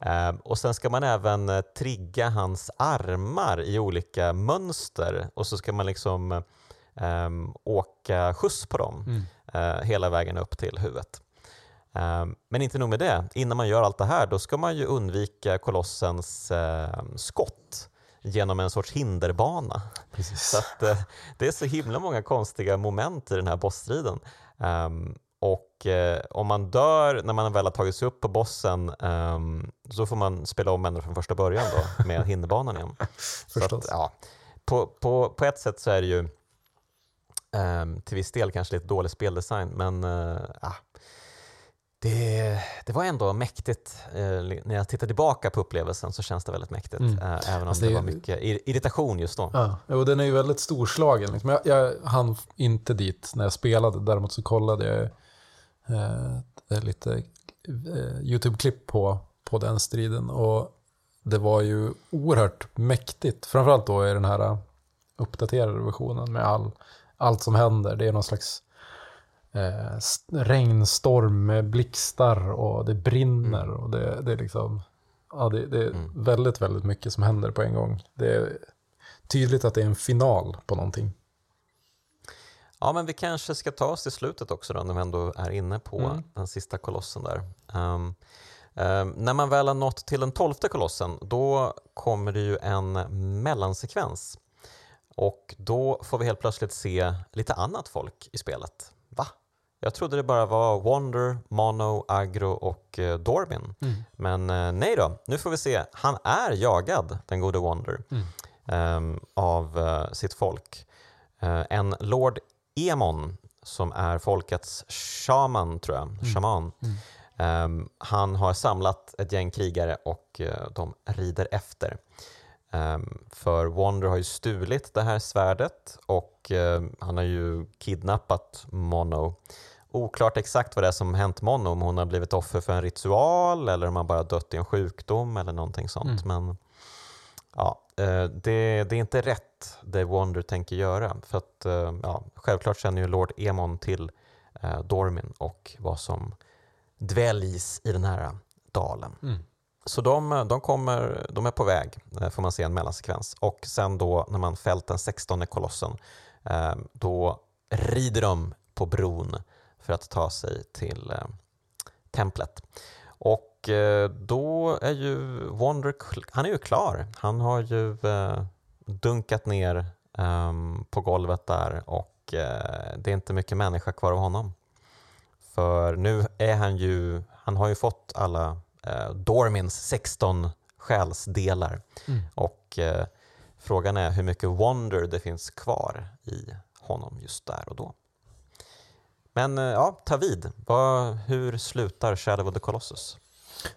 Eh, och sen ska man även eh, trigga hans armar i olika mönster och så ska man liksom eh, åka skjuts på dem Mm. eh, hela vägen upp till huvudet. Eh, men inte nog med det, innan man gör allt det här då ska man ju undvika kolossens eh, skott genom en sorts hinderbana. Precis. Så att, eh, det är så himla många konstiga moment i den här bossstriden. Ehm, och eh, om man dör när man väl har tagit sig upp på bossen ehm, så får man spela om ända från första början då med *laughs* hinderbanan igen. Så Förstås. att, ja, på, på, på ett sätt så är det ju ehm, till viss del kanske lite dålig speldesign men ja, det, det var ändå mäktigt. Eh, när jag tittar tillbaka på upplevelsen så känns det väldigt mäktigt. Mm. Eh, även om Alltså det, det var mycket ir- irritation just då. Ja, jo, den är ju väldigt storslagen. Liksom. Jag, jag hann inte dit när jag spelade. Däremot så kollade jag lite YouTube-klipp på, på den striden. Och det var ju oerhört mäktigt. Framförallt då i den här uppdaterade versionen med all, allt som händer. Det är någon slags eh, regnstorm med blixtar och det brinner. Och det, det är liksom... Ja, det, det är Mm. väldigt, väldigt mycket som händer på en gång. Det är tydligt att det är en final på någonting. Ja, men vi kanske ska ta oss till slutet också då, när vi ändå är inne på Mm. den sista kolossen där. Ehm, ehm, när man väl har nått till den tolfte kolossen, då kommer det ju en mellansekvens. Och då får vi helt plötsligt se lite annat folk i spelet. Va? Jag trodde det bara var Wonder, Mono, Agro och eh, Dorbin. Men eh, nej då, nu får vi se. Han är jagad, den gode Wonder, Mm. ehm, av eh, sitt folk. Eh, en Lord Emon som är folkets shaman, tror jag. Shaman. Mm. Ehm, han har samlat ett gäng krigare och eh, de rider efter. Ehm, för Wonder har ju stulit det här svärdet och eh, han har ju kidnappat Mono. Oklart exakt vad det är som hänt Mono, om hon har blivit offer för en ritual eller om han bara dött i en sjukdom eller någonting sånt. Men ja, eh, det, det är inte rätt det Wonder tänker göra. För att eh, ja, självklart känner ju Lord Emon till eh, Dormin och vad som dväljs i den här dalen. Mm. Så de, de, kommer, de är på väg, eh, får man se en mellansekvens. Och sen då när man fällt den 16 kolossen, eh, då rider de på bron för att ta sig till eh, templet. Och då är ju Wonder, han är ju klar. Han har ju dunkat ner ehm, på golvet där och det är inte mycket människa kvar av honom. För nu är han ju, han har ju fått alla Dormins 16 själsdelar Mm. och eh, frågan är hur mycket wonder det finns kvar i honom just där och då. Men eh, ja, ta vid. Vad, hur slutar Shadow of the Colossus?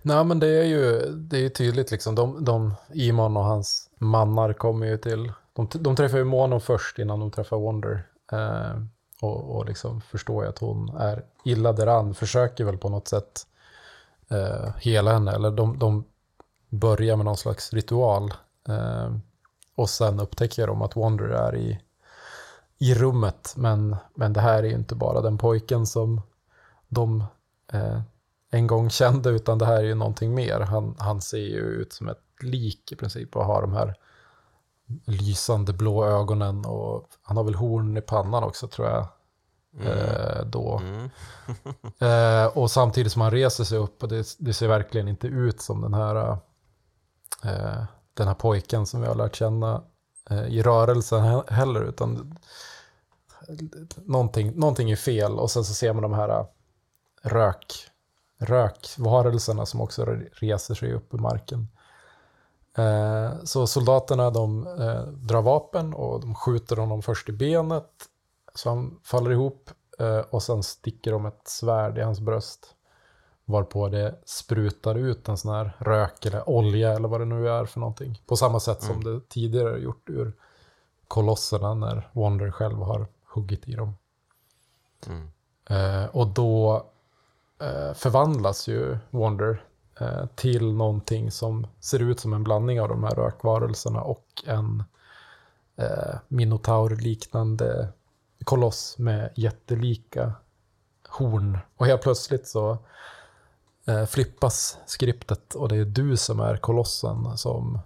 Nej, men det är ju det är tydligt liksom. De, de, Imon och hans mannar kommer ju till... De, de träffar ju Mono först innan de träffar Wonder. Eh, och, och liksom förstår ju att hon är illa däran. Försöker väl på något sätt eh, hela henne. Eller de, de börjar med någon slags ritual. Eh, och sen upptäcker de att Wonder är i, i rummet. Men, men det här är ju inte bara den pojken som de eh, en gång kände, utan det här är ju någonting mer. Han, han ser ju ut som ett lik i princip och har de här lysande blå ögonen och han har väl horn i pannan också tror jag. Eh, då. Mm. *laughs* Eh, och samtidigt som han reser sig upp och det, det ser verkligen inte ut som den här, eh, den här pojken som vi har lärt känna eh, i rörelsen he- heller, utan någonting, någonting är fel och sen så ser man de här eh, rök, rökvarelserna som också re- reser sig upp ur marken. Eh, så soldaterna de drar vapen och de skjuter honom först i benet. Så han faller ihop eh, och sen sticker de ett svärd i hans bröst. Varpå det sprutar ut en sån här rök eller olja eller vad det nu är för någonting. På samma sätt som det tidigare gjort ur kolosserna när Wonder själv har huggit i dem. Mm. Eh, och då eh, förvandlas ju Wonder eh, till någonting som ser ut som en blandning av de här rökvarelserna och en eh, minotaur-liknande koloss med jättelika horn. Och helt plötsligt så eh, flippas skriptet och det är du som är kolossen som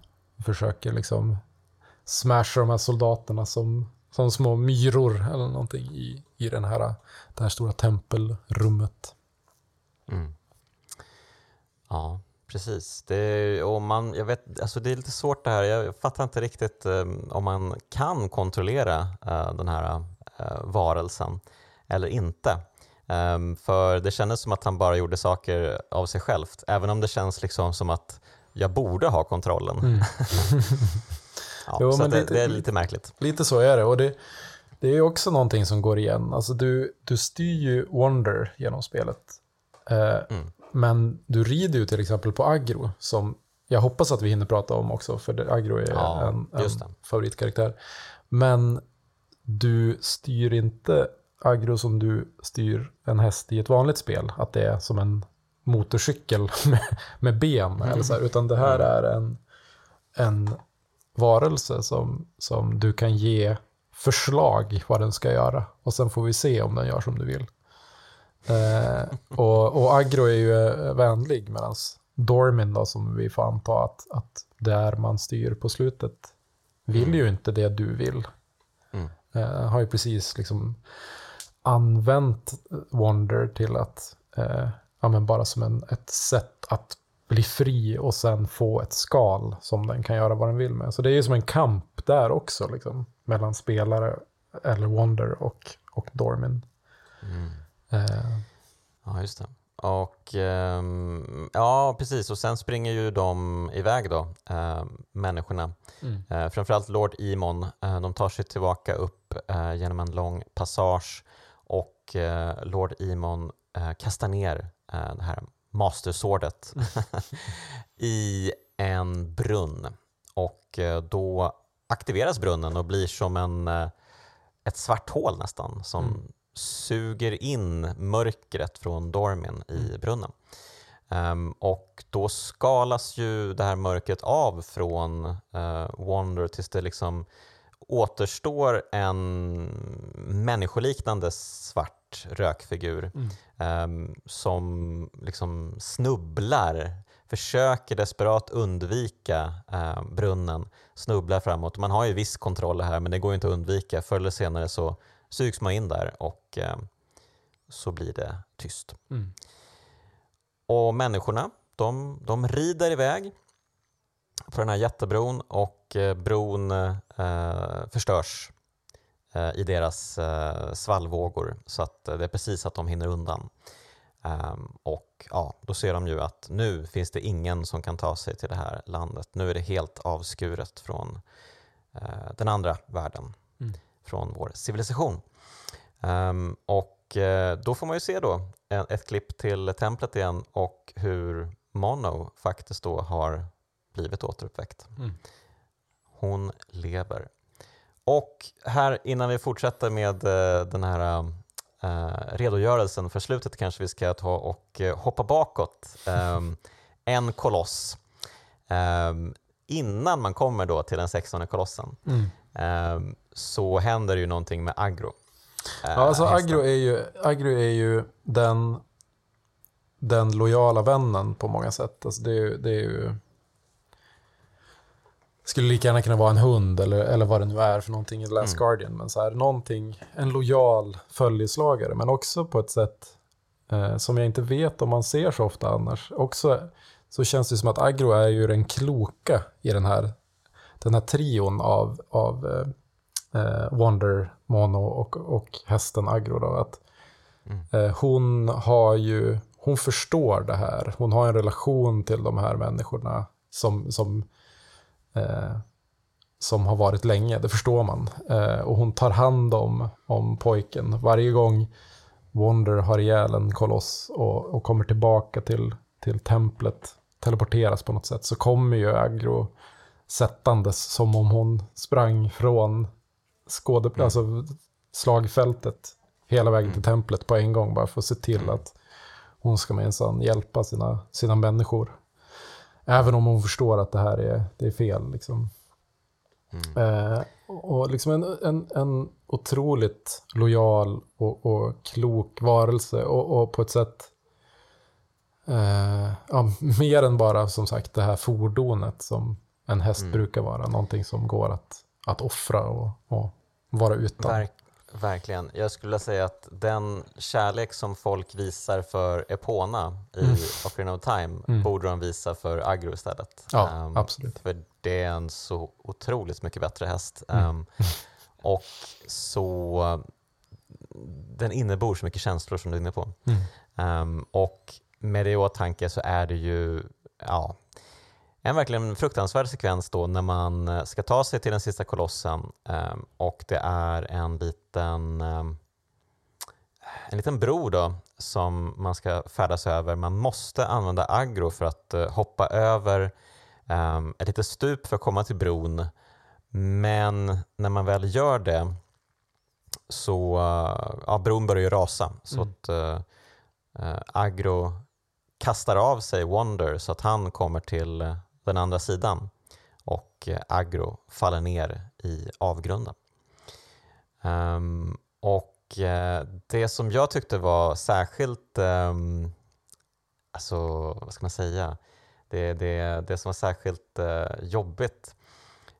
försöker liksom smasha de här soldaterna som, som små myror eller någonting i, i den här, det här stora tempelrummet. Mm. Ja, precis. Det, och man, jag vet, alltså det är lite svårt det här. Jag fattar inte riktigt um, om man kan kontrollera uh, den här varelsen eller inte. Um, för det kändes som att han bara gjorde saker av sig självt, även om det känns liksom som att jag borde ha kontrollen. Mm. *laughs* ja, Jo, så det, lite- det är lite märkligt. Lite så är det. Och det, det är också någonting som går igen. Alltså du, du styr ju Wonder genom spelet. Eh, Mm. Men du rider ju till exempel på Agro, som jag hoppas att vi hinner prata om också, för Agro är Ja, en, en favoritkaraktär. Men du styr inte Agro som du styr en häst i ett vanligt spel, att det är som en motorcykel *laughs* med, med ben, eller så här, utan det här är en, en varelse som, som du kan ge förslag vad den ska göra. Och sen får vi se om den gör som du vill. Eh, och, och Agro är ju eh, vänlig medan Dormin då, som vi får anta att, att där man styr på slutet vill ju inte det du vill. Eh, har ju precis liksom använt Wonder till att eh, ja, bara som en, ett sätt att bli fri och sen få ett skal som den kan göra vad den vill med. Så det är ju som en kamp där också, liksom, mellan spelare eller Wonder och, och Dormin. Mm. Eh, Ja, just det. Och ehm, ja, precis. Och sen springer ju de iväg då, ehm, människorna. Mm. Eh, framförallt Lord Imon. Eh, de tar sig tillbaka upp eh, genom en lång passage och eh, Lord Imon eh, kastar ner eh, det här masterswordet *laughs* i en brunn. Och eh, då aktiveras brunnen och blir som en, eh, ett svart hål nästan som Mm. Suger in mörkret från Dormin i brunnen. Ehm, och då skalas ju det här mörkret av från uh, Wonder tills det liksom återstår en människoliknande svart rökfigur Mm. ehm, som liksom snubblar, försöker desperat undvika eh, brunnen, snubblar framåt. Man har ju viss kontroll här men det går inte att undvika. Förr eller senare så sugs man in där och eh, så blir det tyst. Mm. Och människorna, de, de rider iväg på den här jättebron och eh, bron eh, förstörs eh, i deras eh, svallvågor så att det är precis att de hinner undan. Ehm, och ja, då ser de ju att nu finns det ingen som kan ta sig till det här landet. Nu är det helt avskuret från eh, den andra världen, Mm. Från vår civilisation. Ehm, och eh, då får man ju se då ett klipp till templet igen och hur Mono faktiskt då har blivit återuppväckt. Mm. Hon lever. Och här innan vi fortsätter med eh, den här eh, redogörelsen för slutet kanske vi ska ta och hoppa bakåt ehm, *laughs* en koloss ehm, innan man kommer då till den 16 kolossen Mm. ehm, så händer ju någonting med Agro. Eh, Ja, alltså hästen. Agro är ju, Agro är ju den, den lojala vännen på många sätt. Alltså det, är, det är ju... skulle lika gärna kunna vara en hund eller, eller vad det nu är för någonting i The Last Mm. Guardian. Men så här, någonting, en lojal följeslagare, men också på ett sätt eh, som jag inte vet om man ser så ofta annars. Också så känns det som att Agro är ju den kloka i den här, den här trion av, av eh, Wonder, Mono och, och hästen Agro. Då, att, Mm. eh, hon har ju, hon förstår det här. Hon har en relation till de här människorna som, som eh, som har varit länge, det förstår man. Eh, och hon tar hand om, om pojken. Varje gång Wonder har ihjäl en koloss och, och kommer tillbaka till, till templet, teleporteras på något sätt, så kommer ju Agro sättandes som om hon sprang från skåde, mm. alltså slagfältet hela vägen till mm. templet på en gång bara för att se till mm. att hon ska minsann hjälpa sina, sina människor. Även om hon förstår att det här är, det är fel. Liksom. Mm. Eh, och liksom en, en, en otroligt lojal och, och klok varelse och, och på ett sätt eh, ja, mer än bara som sagt det här fordonet som en häst mm. brukar vara. Någonting som går att, att offra och, och vara utan. Verk, verkligen. Jag skulle säga att den kärlek som folk visar för Epona i mm. Ocarina of Time mm. borde de visa för Agro istället. Ja, um, absolut. För det är en så otroligt mycket bättre häst. Um, *laughs* och så den innebor så mycket känslor som du är inne på. Um, och med det i åtanke så är det ju ja, en verkligen fruktansvärd sekvens då när man eh, ska ta sig till den sista kolossen ehm, och det är en liten, ehm, en liten bro då som man ska färdas över. Man måste använda agro för att eh, hoppa över ehm, ett litet stup för att komma till bron. Men när man väl gör det så eh, ja, bron börjar ju rasa. Så mm. att uh, agro kastar av sig Wonder så att han kommer till den andra sidan och eh, Agro faller ner i avgrunden. Um, och uh, det som jag tyckte var särskilt, um, alltså vad ska man säga, det, det, det som var särskilt uh, jobbigt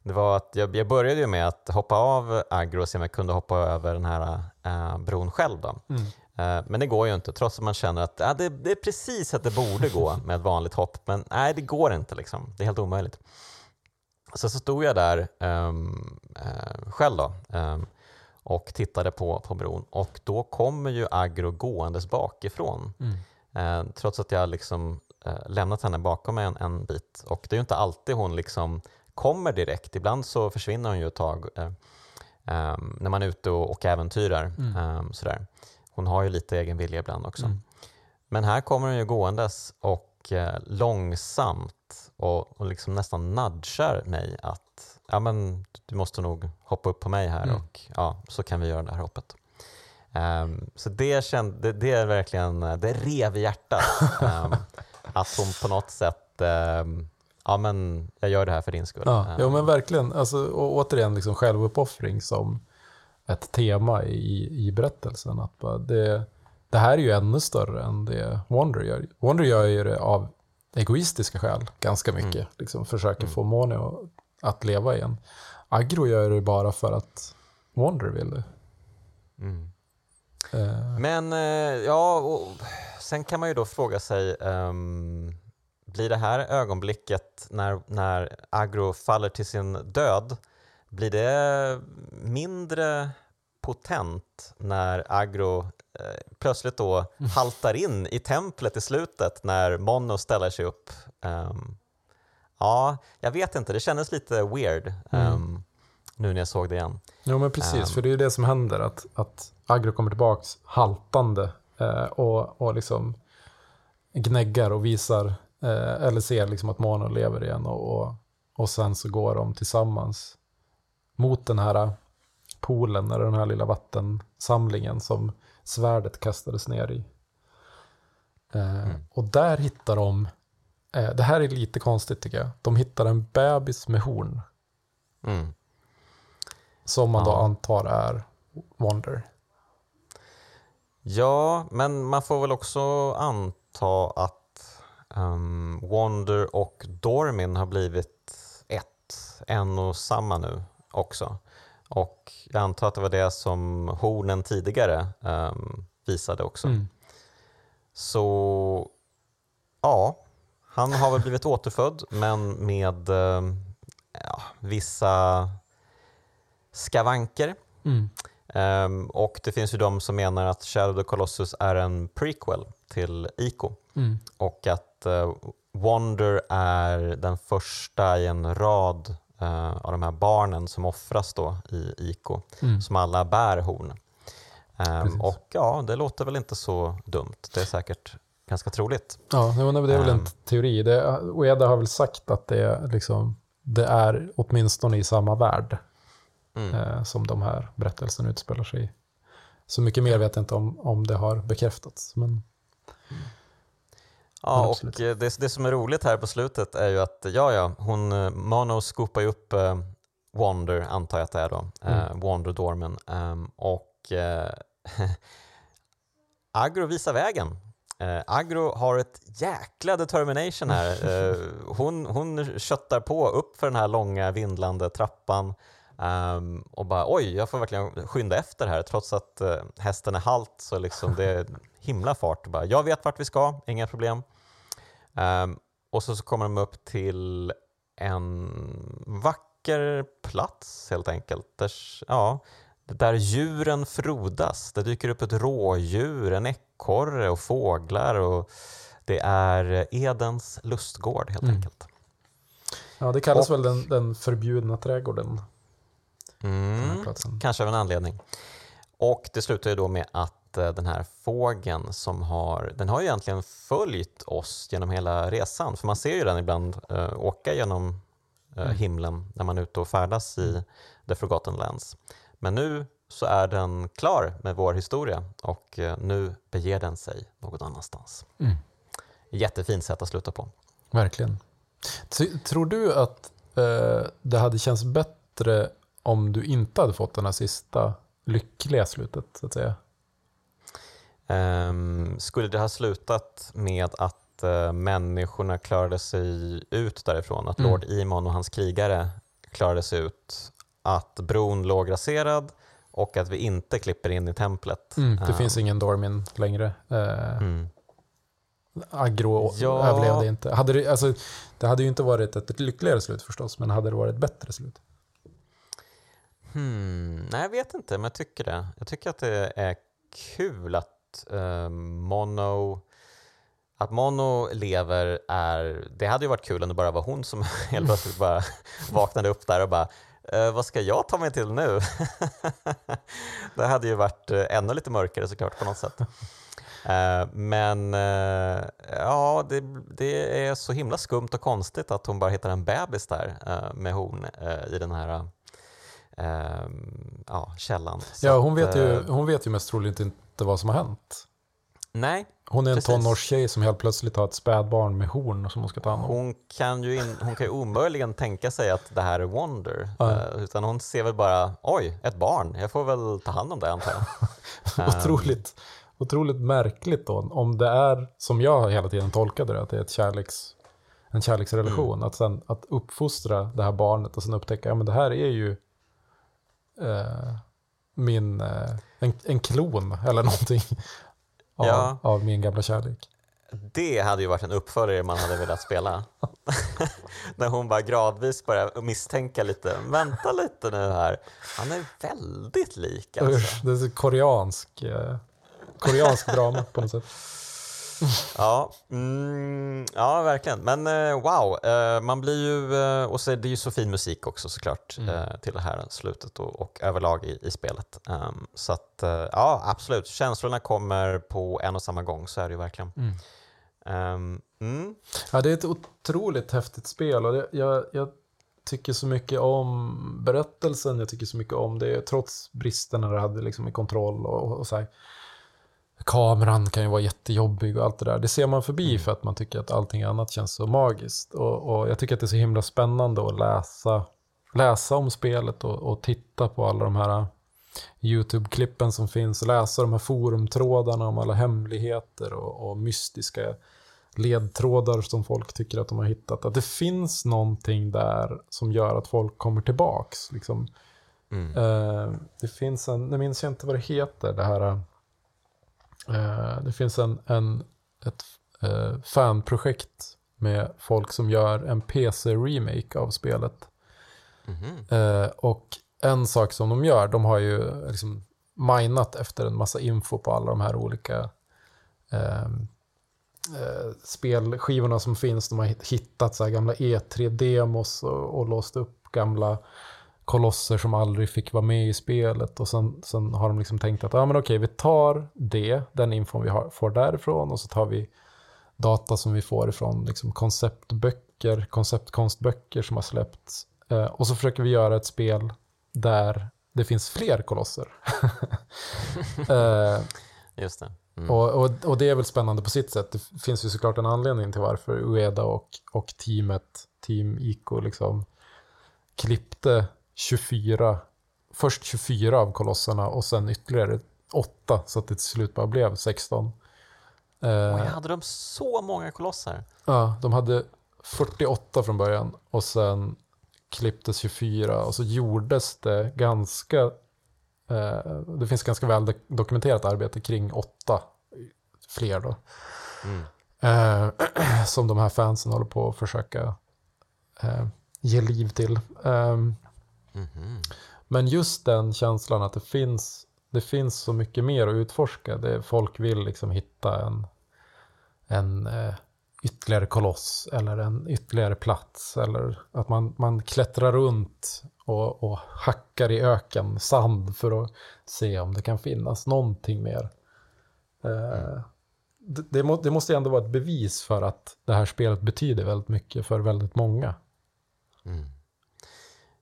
det var att jag, jag började ju med att hoppa av Agro och se om jag kunde hoppa över den här uh, bron själv. Då. Mm. Eh, men det går ju inte, trots att man känner att ja, det, det, är precis att det borde gå *laughs* med ett vanligt hopp. Men nej, det går inte. Liksom. Det är helt omöjligt. Så, så stod jag där um, uh, själv då, um, och tittade på, på bron och då kommer ju Agro gåendes bakifrån. Mm. Uh, trots att jag liksom uh, lämnat henne bakom mig en, en, bit. Och det är ju inte alltid hon liksom kommer direkt. Ibland så försvinner hon ju ett tag um, när man är ute och, och äventyrar. Mm. sådär. Hon har ju lite egen vilja ibland också. Mm. Men här kommer hon ju gåendes och eh, långsamt och, och liksom nästan nudgar mig att ja, men, du måste nog hoppa upp på mig här mm. och ja, så kan vi göra det här hoppet. Um, så det, känd, det, det, är verkligen, det rev i hjärtat um, *laughs* att hon på något sätt um, ja men jag gör det här för din skull. Ja, ja men verkligen. Alltså, och återigen liksom självuppoffring som ett tema i, i berättelsen. Att bara det, det här är ju ännu större än det Wonder gör. Wonder gör ju det av egoistiska skäl ganska mycket. Mm. Liksom försöker mm. få Moni att leva igen. Agro gör det bara för att Wonder vill det. Mm. Uh. Men uh, ja, och sen kan man ju då fråga sig um, blir det här ögonblicket när, när Agro faller till sin död blir det mindre potent när Agro eh, plötsligt då haltar in i templet i slutet när Mono ställer sig upp? Um, ja, jag vet inte, det kändes lite weird mm. um, nu när jag såg det igen. Jo men precis, um, för det är ju det som händer att, att Agro kommer tillbaks haltande eh, och, och liksom gnäggar och visar eh, eller ser liksom att Mono lever igen och, och, och sen så går de tillsammans mot den här poolen, eller den här lilla vattensamlingen som svärdet kastades ner i. Eh, mm. Och där hittar de, eh, det här är lite konstigt tycker jag, de hittar en bebis med horn. Mm. Som man ja. då antar är Wonder. Ja, men man får väl också anta att um, Wonder och Dormin har blivit ett, en och samma nu också. Och jag antar att det var det som hornen tidigare um, visade också. Mm. Så ja, han har väl blivit återfödd men med um, ja, vissa skavanker. Mm. Um, och det finns ju de som menar att Shadow of the Colossus är en prequel till Ico mm. och att uh, Wonder är den första i en rad eh, av de här barnen som offras då i IKO, Mm. som alla bär horn. Ehm, och ja, det låter väl inte så dumt. Det är säkert ganska troligt. Ja, det är väl en Ehm. teori. Det, Oeda har väl sagt att det, är liksom, det är åtminstone i samma värld Mm. eh, som de här berättelserna utspelar sig i. Så mycket mer vet jag inte om, om det har bekräftats. Men, Ja, och eh, det, det som är roligt här på slutet är ju att ja, ja, hon, eh, Mono scoopar ju upp eh, Wonder, antar jag att det är då, eh, Mm. Wonder-dormen. ehm, och eh, *laughs* Agro visar vägen. Eh, Agro har ett jäkla determination här. *laughs* Eh, hon, hon köttar på upp för den här långa vindlande trappan ehm, och bara oj, jag får verkligen skynda efter här trots att eh, hästen är halt så liksom det är *laughs* himla fart. Bara, jag vet vart vi ska, inga problem. Ehm, och så, så kommer de upp till en vacker plats helt enkelt. Där, ja, där djuren frodas. Det dyker upp ett rådjur, en ekorre och fåglar. Och det är Edens lustgård helt Mm. enkelt. ja, det kallas Och- väl den, den förbjudna trädgården, Mm. Kanske av en anledning. Och det slutar ju då med att eh, den här fågeln som har, den har ju egentligen följt oss genom hela resan. För man ser ju den ibland eh, åka genom Mm. himlen när man är ute och färdas i The Forgotten Lands. Men nu så är den klar med vår historia och eh, nu beger den sig någon annanstans. Mm. Jättefint sätt att sluta på. Verkligen. Tror du att det hade känts bättre om du inte hade fått den här sista lyckliga slutet, så att säga? Ehm, skulle det ha slutat med att eh, människorna klarade sig ut därifrån, att Mm. Lord Imon och hans krigare klarade sig ut, att bron låg raserad och att vi inte klipper in i templet. Mm, det Ehm, finns ingen Dormin längre. Eh, mm. Agro Ja. överlevde inte. Hade det, alltså, det hade ju inte varit ett lyckligare slut förstås, men hade det varit ett bättre slut? Hmm, nej, jag vet inte, men jag tycker det. Jag tycker att det är kul att eh, Mono att Mono lever är... Det hade ju varit kul om det bara var hon som *laughs* helt plötsligt bara *laughs* vaknade upp där och bara eh, vad ska jag ta mig till nu? *laughs* det hade ju varit eh, ännu lite mörkare såklart på något sätt. Eh, men eh, ja, det, det är så himla skumt och konstigt att hon bara hittar en bebis där med horn eh, i den här ja, källan. Så Ja, hon vet, ju, eh, hon vet ju mest troligt inte vad som har hänt. Nej, Hon är en Precis. tonårstjej som helt plötsligt har ett spädbarn med horn som hon ska ta hand om. hon kan ju in, hon kan ju omöjligen tänka sig att det här är Wonder. Ja. eh, utan hon ser väl bara, oj, ett barn, jag får väl ta hand om det antar jag. *laughs* otroligt, otroligt märkligt då, om det är, som jag hela tiden tolkade det, att det är ett kärleks, en kärleksrelation. Mm. Att, sen, att uppfostra det här barnet och sen upptäcka, ja men det här är ju eh, min, eh, en, en klon eller *laughs* någonting av, Ja. av min gamla kärlek. Det hade ju varit en uppföljare man hade velat spela. *laughs* När hon bara gradvis börjar misstänka lite, vänta lite nu här, han är väldigt lik alltså. Det är koreansk, eh, koreansk drama på något sätt. Ja, mm, ja verkligen. Men eh, wow, eh, man blir ju, eh, och så är det ju så fin musik också såklart Mm. till det här slutet och, och överlag i, i spelet. Um, så att ja, absolut, känslorna kommer på en och samma gång, så är det ju verkligen. Mm. Ehm, mm. Ja, det är ett otroligt häftigt spel och det, jag, jag tycker så mycket om berättelsen, jag tycker så mycket om det, trots bristerna det hade liksom i kontroll och, och så här. Kameran kan ju vara jättejobbig och allt det där. Det ser man förbi för att man tycker att allting annat känns så magiskt. Och, och jag tycker att det är så himla spännande att läsa, läsa om spelet och, och titta på alla de här YouTube-klippen som finns läsa de här forumtrådarna om alla hemligheter och, och mystiska ledtrådar som folk tycker att de har hittat. Att det finns någonting där som gör att folk kommer tillbaks. Liksom. Mm. Eh, det finns en, nu minns jag inte vad det heter, det här. Eh, det finns en, en, ett eh, fanprojekt med folk som gör en PC-remake av spelet. Mhm. Eh, och en sak som de gör, de har ju liksom minat efter en massa info på alla de här olika ehm, eh, spelskivorna som finns. De har hitt- hittat så här gamla E3-demos och, och låst upp gamla kolosser som aldrig fick vara med i spelet och sen, sen har de liksom tänkt att ah, men okej, vi tar det, den infon vi har, får därifrån och så tar vi data som vi får ifrån liksom konceptböcker, konceptkonstböcker som har släppts eh, och så försöker vi göra ett spel där det finns fler kolosser. *laughs* eh, Just det. Mm. Och, och, och, det är väl spännande på sitt sätt. Det finns ju såklart en anledning till varför Ueda och, och teamet, Team Ico, liksom klippte 24, först 24 av kolosserna och sen ytterligare 8 så att det till slut bara blev 16. Eh, hade de så många kolosser? Ja, de hade 48 från början och sen klipptes 24 och så gjordes det ganska eh, det finns ganska väl dokumenterat arbete kring åtta fler då. Mm. Eh, *clears throat* som de här fansen håller på att försöka eh, ge liv till. Mm -hmm. Men just den känslan att det finns, det finns så mycket mer att utforska. Det, folk vill liksom hitta en, en eh, ytterligare koloss eller en ytterligare plats. Eller att man, man klättrar runt och, och hackar i öken sand för att se om det kan finnas någonting mer. Mm. Det, det, må, det, måste ändå vara ett bevis för att det här spelet betyder väldigt mycket för väldigt många. Mm.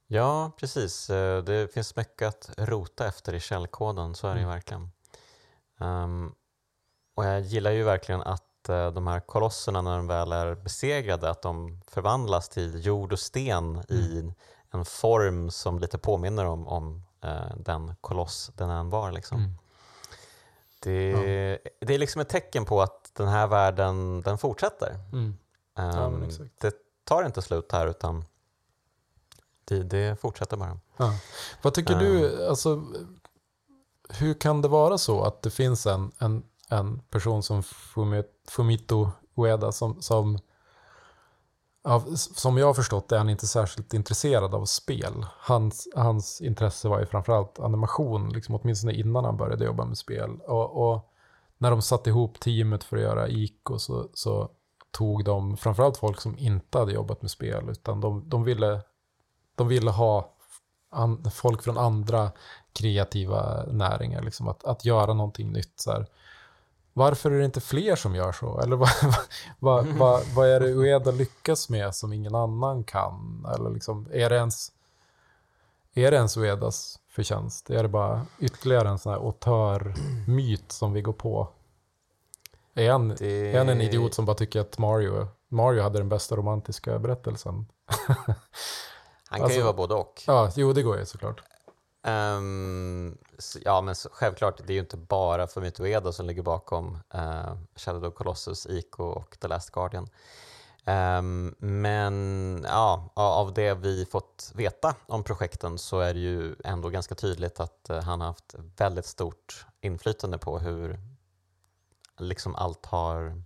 Ja, precis. Eh, det finns mycket att rota efter i källkoden, så är det ju mm. verkligen. Um, och jag gillar ju verkligen att Eh, de här kolosserna när de väl är besegrade, att de förvandlas till jord och sten mm. i en form som lite påminner om, om uh, den koloss den än var. Liksom. Mm. Det, ja. det är liksom ett tecken på att den här världen den fortsätter. Mm. Ja, um, det tar inte slut här utan det, det fortsätter bara. Ja. Vad tycker du, alltså, hur kan det vara så att det finns en, en en person som Fumito Ueda som, som, som jag har förstått är han inte särskilt intresserad av spel. Hans, hans intresse var ju framförallt animation, liksom åtminstone innan han började jobba med spel. Och, och när de satte ihop teamet för att göra ICO så, så tog de framförallt folk som inte hade jobbat med spel, utan de, de, ville, de ville ha folk från andra kreativa näringar, liksom, att, att göra någonting nytt. Så här varför är det inte fler som gör så? Eller *laughs* vad, vad, vad, vad är det Ueda lyckas med som ingen annan kan? Eller liksom, är, det ens, är det ens Uedas förtjänst? Är det bara ytterligare en sån här auteur-myt som vi går på? Är han, det... är han en idiot som bara tycker att Mario, Mario hade den bästa romantiska berättelsen? *laughs* han kan alltså, ju vara både och. Ja, jo det går ju såklart. Um, ja, men så, självklart, det är ju inte bara Fumito Ueda som ligger bakom uh, Shadow of Colossus, Ico och The Last Guardian. Um, men ja, av det vi fått veta om projekten så är det ju ändå ganska tydligt att uh, han har haft väldigt stort inflytande på hur liksom allt har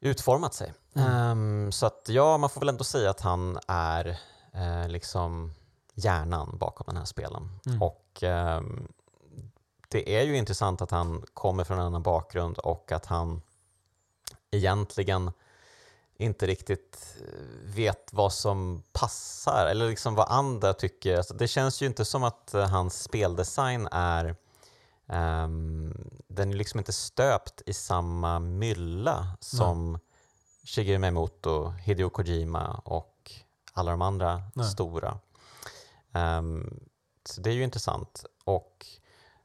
utformat sig. Mm. Um, så att ja, man får väl ändå säga att han är uh, liksom hjärnan bakom den här spelen. Mm. Och eh, det är ju intressant att han kommer från en annan bakgrund och att han egentligen inte riktigt eh, vet vad som passar eller liksom vad andra tycker. Alltså det känns ju inte som att eh, hans speldesign är um, den är liksom inte stöpt i samma mylla som Nej. Shigeru Miyamoto, Hideo Kojima och alla de andra Nej. stora. Um, så det är ju intressant. Och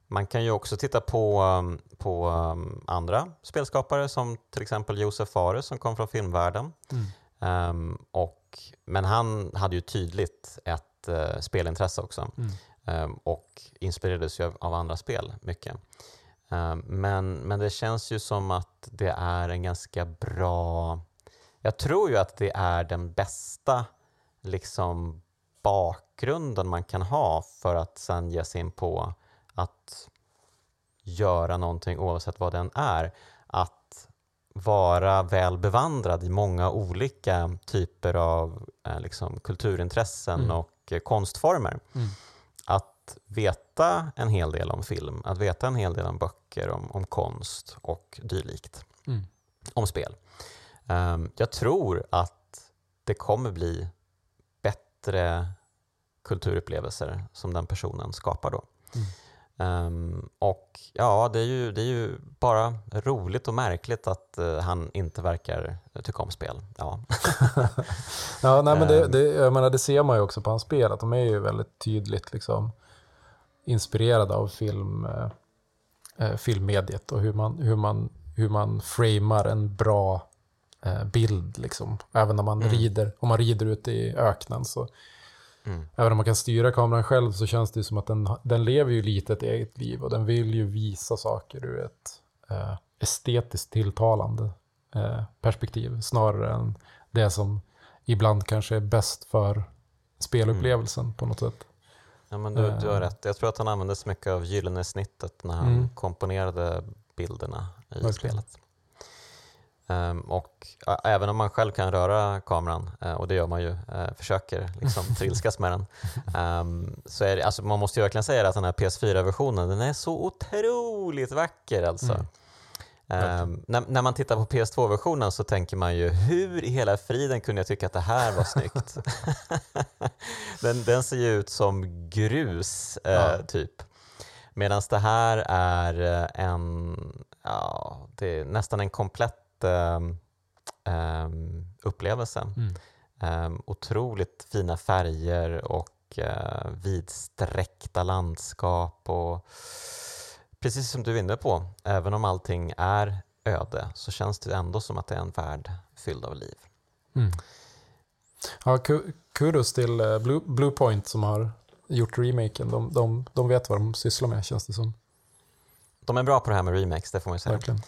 man kan ju också titta på, um, på um, andra spelskapare som till exempel Josef Fares som kom från filmvärlden. Mm. Um, och, men han hade ju tydligt ett uh, spelintresse också mm. och inspirerades ju av, av, andra spel mycket. Men, men det känns ju som att det är en ganska bra... Jag tror ju att det är den bästa liksom bakgrunden man kan ha för att sen ge sig in på att göra någonting oavsett vad den är. Att vara väl bevandrad i många olika typer av eh, liksom, kulturintressen mm. och eh, konstformer. Mm. Att veta en hel del om film, att veta en hel del om böcker, om, om konst och dylikt. Mm. Om spel. Um, jag tror att det kommer bli bättre kulturupplevelser som den personen skapar då. Mm. Um, och ja, det är, ju, det är ju bara roligt och märkligt att uh, han inte verkar tycka om spel. Ja, *laughs* ja nej, men det, det, jag menar, det ser man ju också på hans spel, att de är ju väldigt tydligt liksom, inspirerade av film, eh, eh filmmediet och hur man, hur, man, hur man framar en bra bild. Liksom. Även när man mm. rider, om man rider ute i öknen så Mm. Även om man kan styra kameran själv så känns det som att den, den lever ju lite ett eget liv och den vill ju visa saker ur ett eh, estetiskt tilltalande eh, perspektiv snarare än det som ibland kanske är bäst för spelupplevelsen mm. på något sätt. Ja, men du, du har eh. rätt. Jag tror att han använde så mycket av gyllene snittet när han mm. komponerade bilderna i Verkligen. spelet. Um, och även om man själv kan röra kameran, uh, och det gör man ju, uh, försöker liksom *laughs* trilskas med den, um, så är det, alltså, man måste ju verkligen säga att den här PS4-versionen, den är så otroligt vacker alltså. Mm. Um, när, när, man tittar på PS2-versionen så tänker man ju, hur i hela friden kunde jag tycka att det här var snyggt? *laughs* den, den, ser ju ut som grus, ja. typ. Medan det här är en, ja, det är nästan en komplett upplevelse. Mm. Um, otroligt fina färger och uh, vidsträckta landskap. Och precis som du är inne på, även om allting är öde så känns det ändå som att det är en värld fylld av liv. Mm. Ja, kudos till uh, Blue, Bluepoint som har gjort remaken. De, de, de vet vad de sysslar med känns det som. De är bra på det här med remakes, det får man ju säga. Verkligen.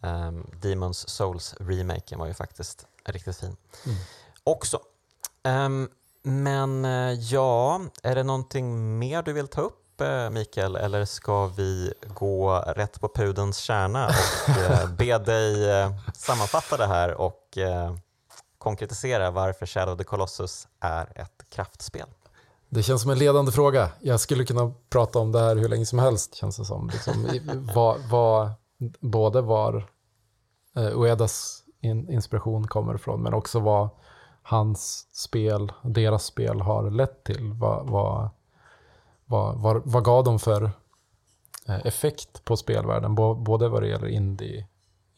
Um, Demons Souls-remaken var ju faktiskt riktigt fin mm. också. Um, men uh, ja, är det någonting mer du vill ta upp uh, Mikael eller ska vi gå rätt på pudens kärna och uh, *laughs* be dig sammanfatta det här och konkretisera varför Shadow of the Colossus är ett kraftspel? Det känns som en ledande fråga. Jag skulle kunna prata om det här hur länge som helst, känns det som. Liksom, vad, vad, både var eh, Uedas in, inspiration kommer ifrån, men också vad hans spel, deras spel har lett till. Vad, vad, vad, vad, vad gav de för eh, effekt på spelvärlden, både vad det gäller indie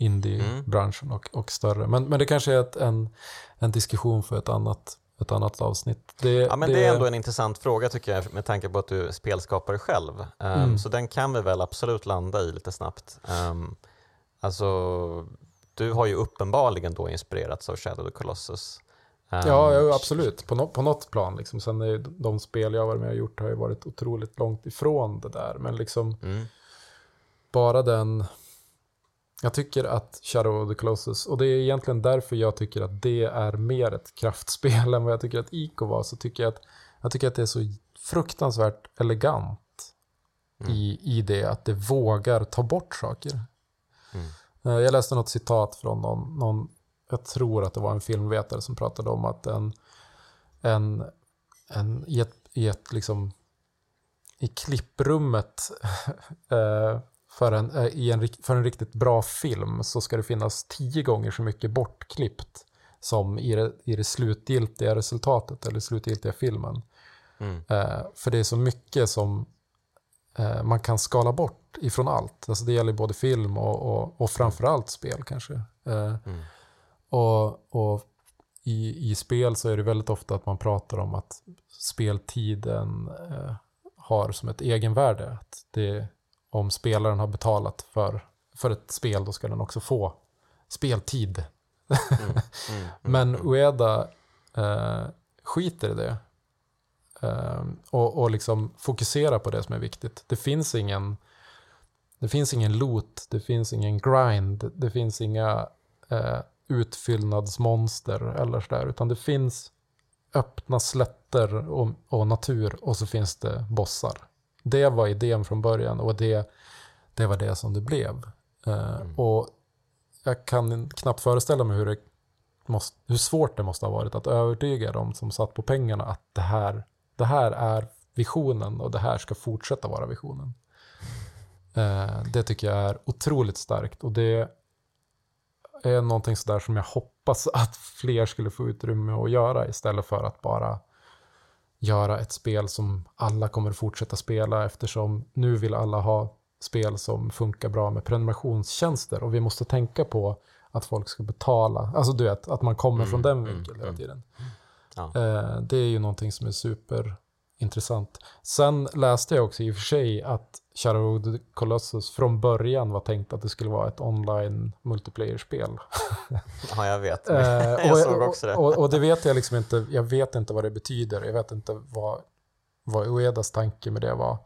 indie-branschen mm. och, och större. Men, men det kanske är ett, en, en diskussion för ett annat, ett annat avsnitt. Det, ja, men det, det är ändå en intressant fråga tycker jag med tanke på att du är spelskapare själv. Um, mm. Så den kan vi väl absolut landa i lite snabbt. Um, Alltså, du har ju uppenbarligen då inspirerats av Shadow the Colossus. Um, ja, absolut. På, no på något plan. Liksom. Sen är de spel jag varit med och gjort har ju varit otroligt långt ifrån det där. Men liksom mm. bara den... Jag tycker att Shadow of the Colossus, och det är egentligen därför jag tycker att det är mer ett kraftspel *laughs* än vad jag tycker att Ico var, så tycker jag att, jag tycker att det är så fruktansvärt elegant mm. i, i det, att det vågar ta bort saker. Mm. Jag läste något citat från någon, någon, jag tror att det var en filmvetare som pratade om att en, en, en i ett, i ett liksom, i klipprummet *laughs* eh, för en, eh, i en, för en riktigt bra film så ska det finnas tio gånger så mycket bortklippt som i det, i det slutgiltiga resultatet eller slutgiltiga filmen. Mm. för det är så mycket som man kan skala bort ifrån allt. Alltså det gäller både film och, och, och framförallt spel kanske. Eh, mm. Och, och i, i spel så är det väldigt ofta att man pratar om att speltiden eh, har som ett egenvärde. Att det, om spelaren har betalat för, för ett spel då ska den också få speltid. Mm. Mm. *laughs* mm. Men Ueda eh, skiter i det. Eh, och, och liksom fokuserar på det som är viktigt. Det finns ingen det finns ingen loot, det finns ingen grind, det finns inga eh, utfyllnadsmonster eller sådär, utan det finns öppna slätter och, och, natur och så finns det bossar. Det var idén från början och det, det var det som det blev. Eh, mm. Och jag kan knappt föreställa mig hur, det måste, hur svårt det måste ha varit att övertyga dem som satt på pengarna att det här, det här är visionen och det här ska fortsätta vara visionen. Eh, det tycker jag är otroligt starkt och det är någonting sådär som jag hoppas att fler skulle få utrymme att göra istället för att bara göra ett spel som alla kommer fortsätta spela eftersom nu vill alla ha spel som funkar bra med prenumerationstjänster och vi måste tänka på att folk ska betala. Alltså du vet, att man kommer från Mm, den mm, vinkeln hela mm. tiden. Ja. Eh, det är ju någonting som är superintressant. Sen läste jag också i och för sig att Shadow of the Colossus från början var tänkt att det skulle vara ett online multiplayer-spel. *laughs* ja, jag vet. Eh, *laughs* jag och, såg också det. Och, och, det vet jag liksom inte, jag vet inte vad det betyder. Jag vet inte vad, vad Uedas tanke med det var.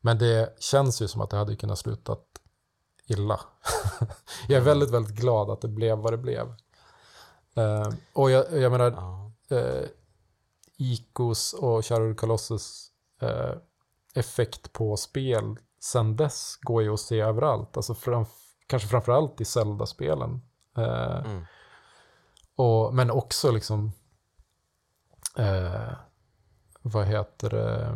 Men det känns ju som att det hade kunnat slutat illa. *laughs* jag är väldigt, väldigt glad att det blev vad det blev. Eh, och jag, jag menar, Ja. Icos och Shadow Colossus eh, effekt på spel sen dess går ju att se överallt. Alltså fram, kanske framförallt i Zelda-spelen. Eh, Mm. och, men också liksom, eh, vad heter det,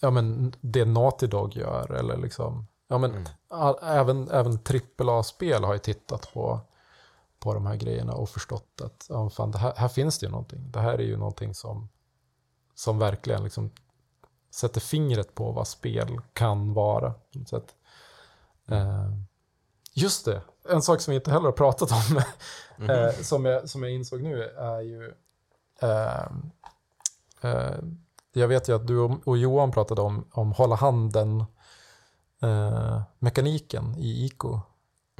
ja men det Naughty Dog gör eller liksom, ja men Mm. även, även AAA-spel har ju tittat på, på de här grejerna och förstått att ja, fan, här, här finns det ju någonting. Det här är ju någonting som, som verkligen liksom sätter fingret på vad spel kan vara. sätt. Eh, just det, en sak som vi inte heller har pratat om, Mhm. *laughs* eh, som, jag, som jag insåg nu är ju... Eh, eh, jag vet ju att du och, Johan pratade om, om hålla handen eh, mekaniken i ICO.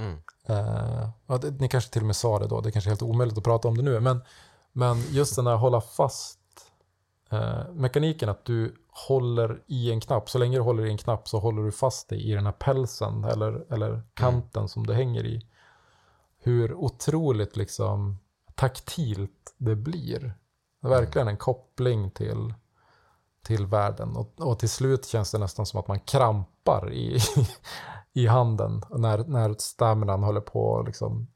Mm. Eh, ja, det, ni kanske till och med sa det då, det kanske är helt omöjligt att prata om det nu, men, men just den här hålla fast eh, mekaniken att du håller i en knapp, så länge du håller i en knapp så håller du fast dig i den här pälsen eller, eller kanten som det hänger i. Hur otroligt liksom taktilt det blir. Det är verkligen en koppling till, till världen och, och till slut känns det nästan som att man krampar i, *laughs* i handen när, när staminan håller på att liksom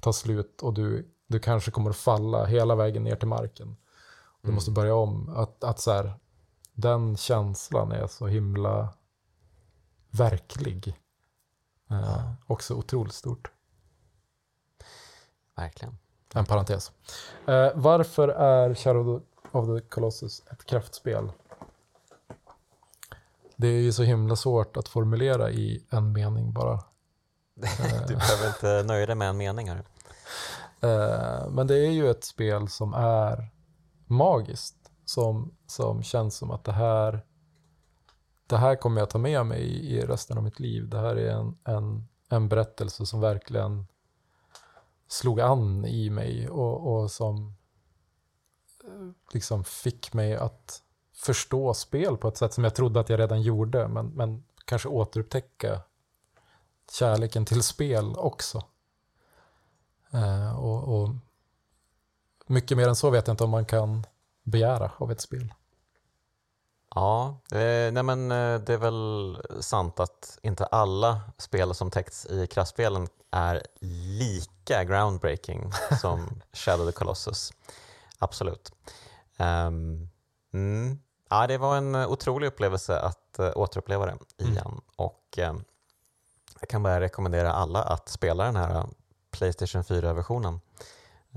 ta slut och du, du kanske kommer att falla hela vägen ner till marken. Du Mm. måste börja om. Att, att så här, den känslan är så himla verklig. Eh, också otroligt stort. Verkligen. En parentes. Eh, varför är Shadow of the Colossus ett kraftspel? Det är ju så himla svårt att formulera i en mening bara. *laughs* Du behöver inte nöja dig med en mening. Här. Eh, men det är ju ett spel som är magiskt. Som, som känns som att det här, det här kommer jag ta med mig i, i resten av mitt liv. Det här är en, en, en berättelse som verkligen slog an i mig och, och som eh, liksom fick mig att förstå spel på ett sätt som jag trodde att jag redan gjorde. Men, men kanske återupptäcka kärleken till spel också. Eh, och, och mycket mer än så vet jag inte om man kan begära av ett spel. Ja, eh, nej men eh, det är väl sant att inte alla spel som täckts i kraftspelen är lika groundbreaking som *laughs* Shadow the Colossus. Absolut. Ehm, mm. Ja, det var en otrolig upplevelse att uh, återuppleva det igen och ehm, jag kan bara rekommendera alla att spela den här Playstation 4-versionen.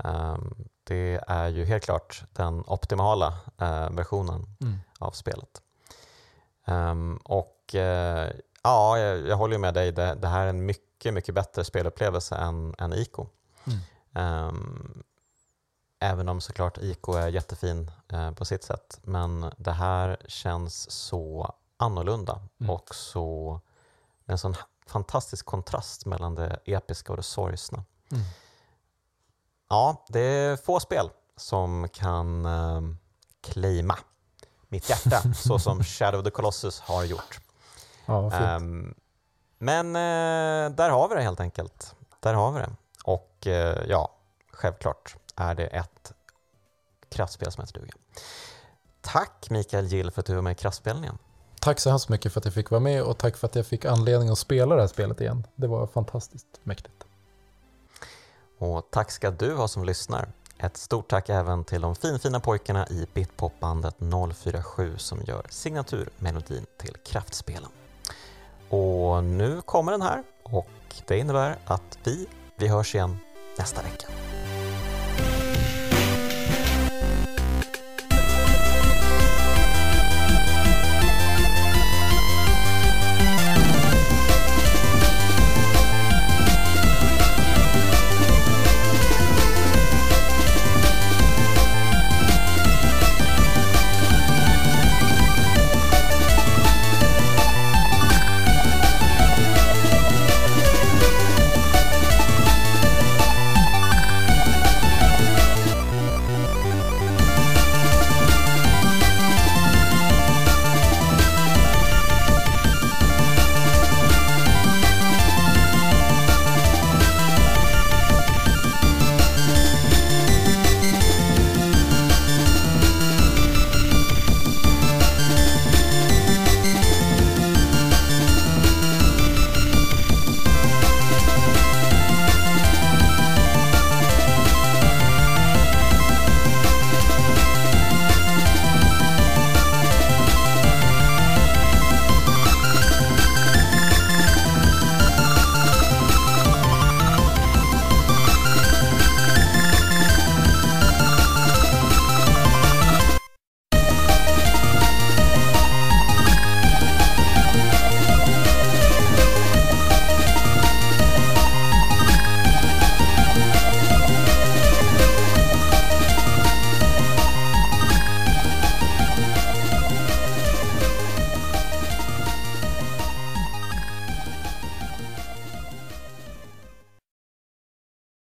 Ehm, det är ju helt klart den optimala eh, versionen av spelet. Ehm, och eh, ja, jag, jag håller med dig. Det, det här är en mycket, mycket bättre spelupplevelse än, än ICO. Mm. Ehm, även om såklart ICO är jättefin eh, på sitt sätt. Men det här känns så annorlunda Mm. och så en sån fantastisk kontrast mellan det episka och det sorgsna. Mm. Ja, det är få spel som kan eh, claima mitt hjärta *laughs* så som Shadow of the Colossus har gjort. Ja. Ehm, men eh, där har vi det helt enkelt. Där har vi det. Och eh, ja, självklart är det ett kraftspel som heter duga. Tack Mikael Gill för att du var med i kraftspelningen. Tack så hemskt mycket för att jag fick vara med och tack för att jag fick anledning att spela det här spelet igen. Det var fantastiskt mäktigt. Och tack ska du ha som lyssnar. Ett stort tack även till de finfina pojkarna i Bitpopbandet 047 som gör signaturmelodin till kraftspelen. Och nu kommer den här och det innebär att vi, vi hörs igen nästa vecka.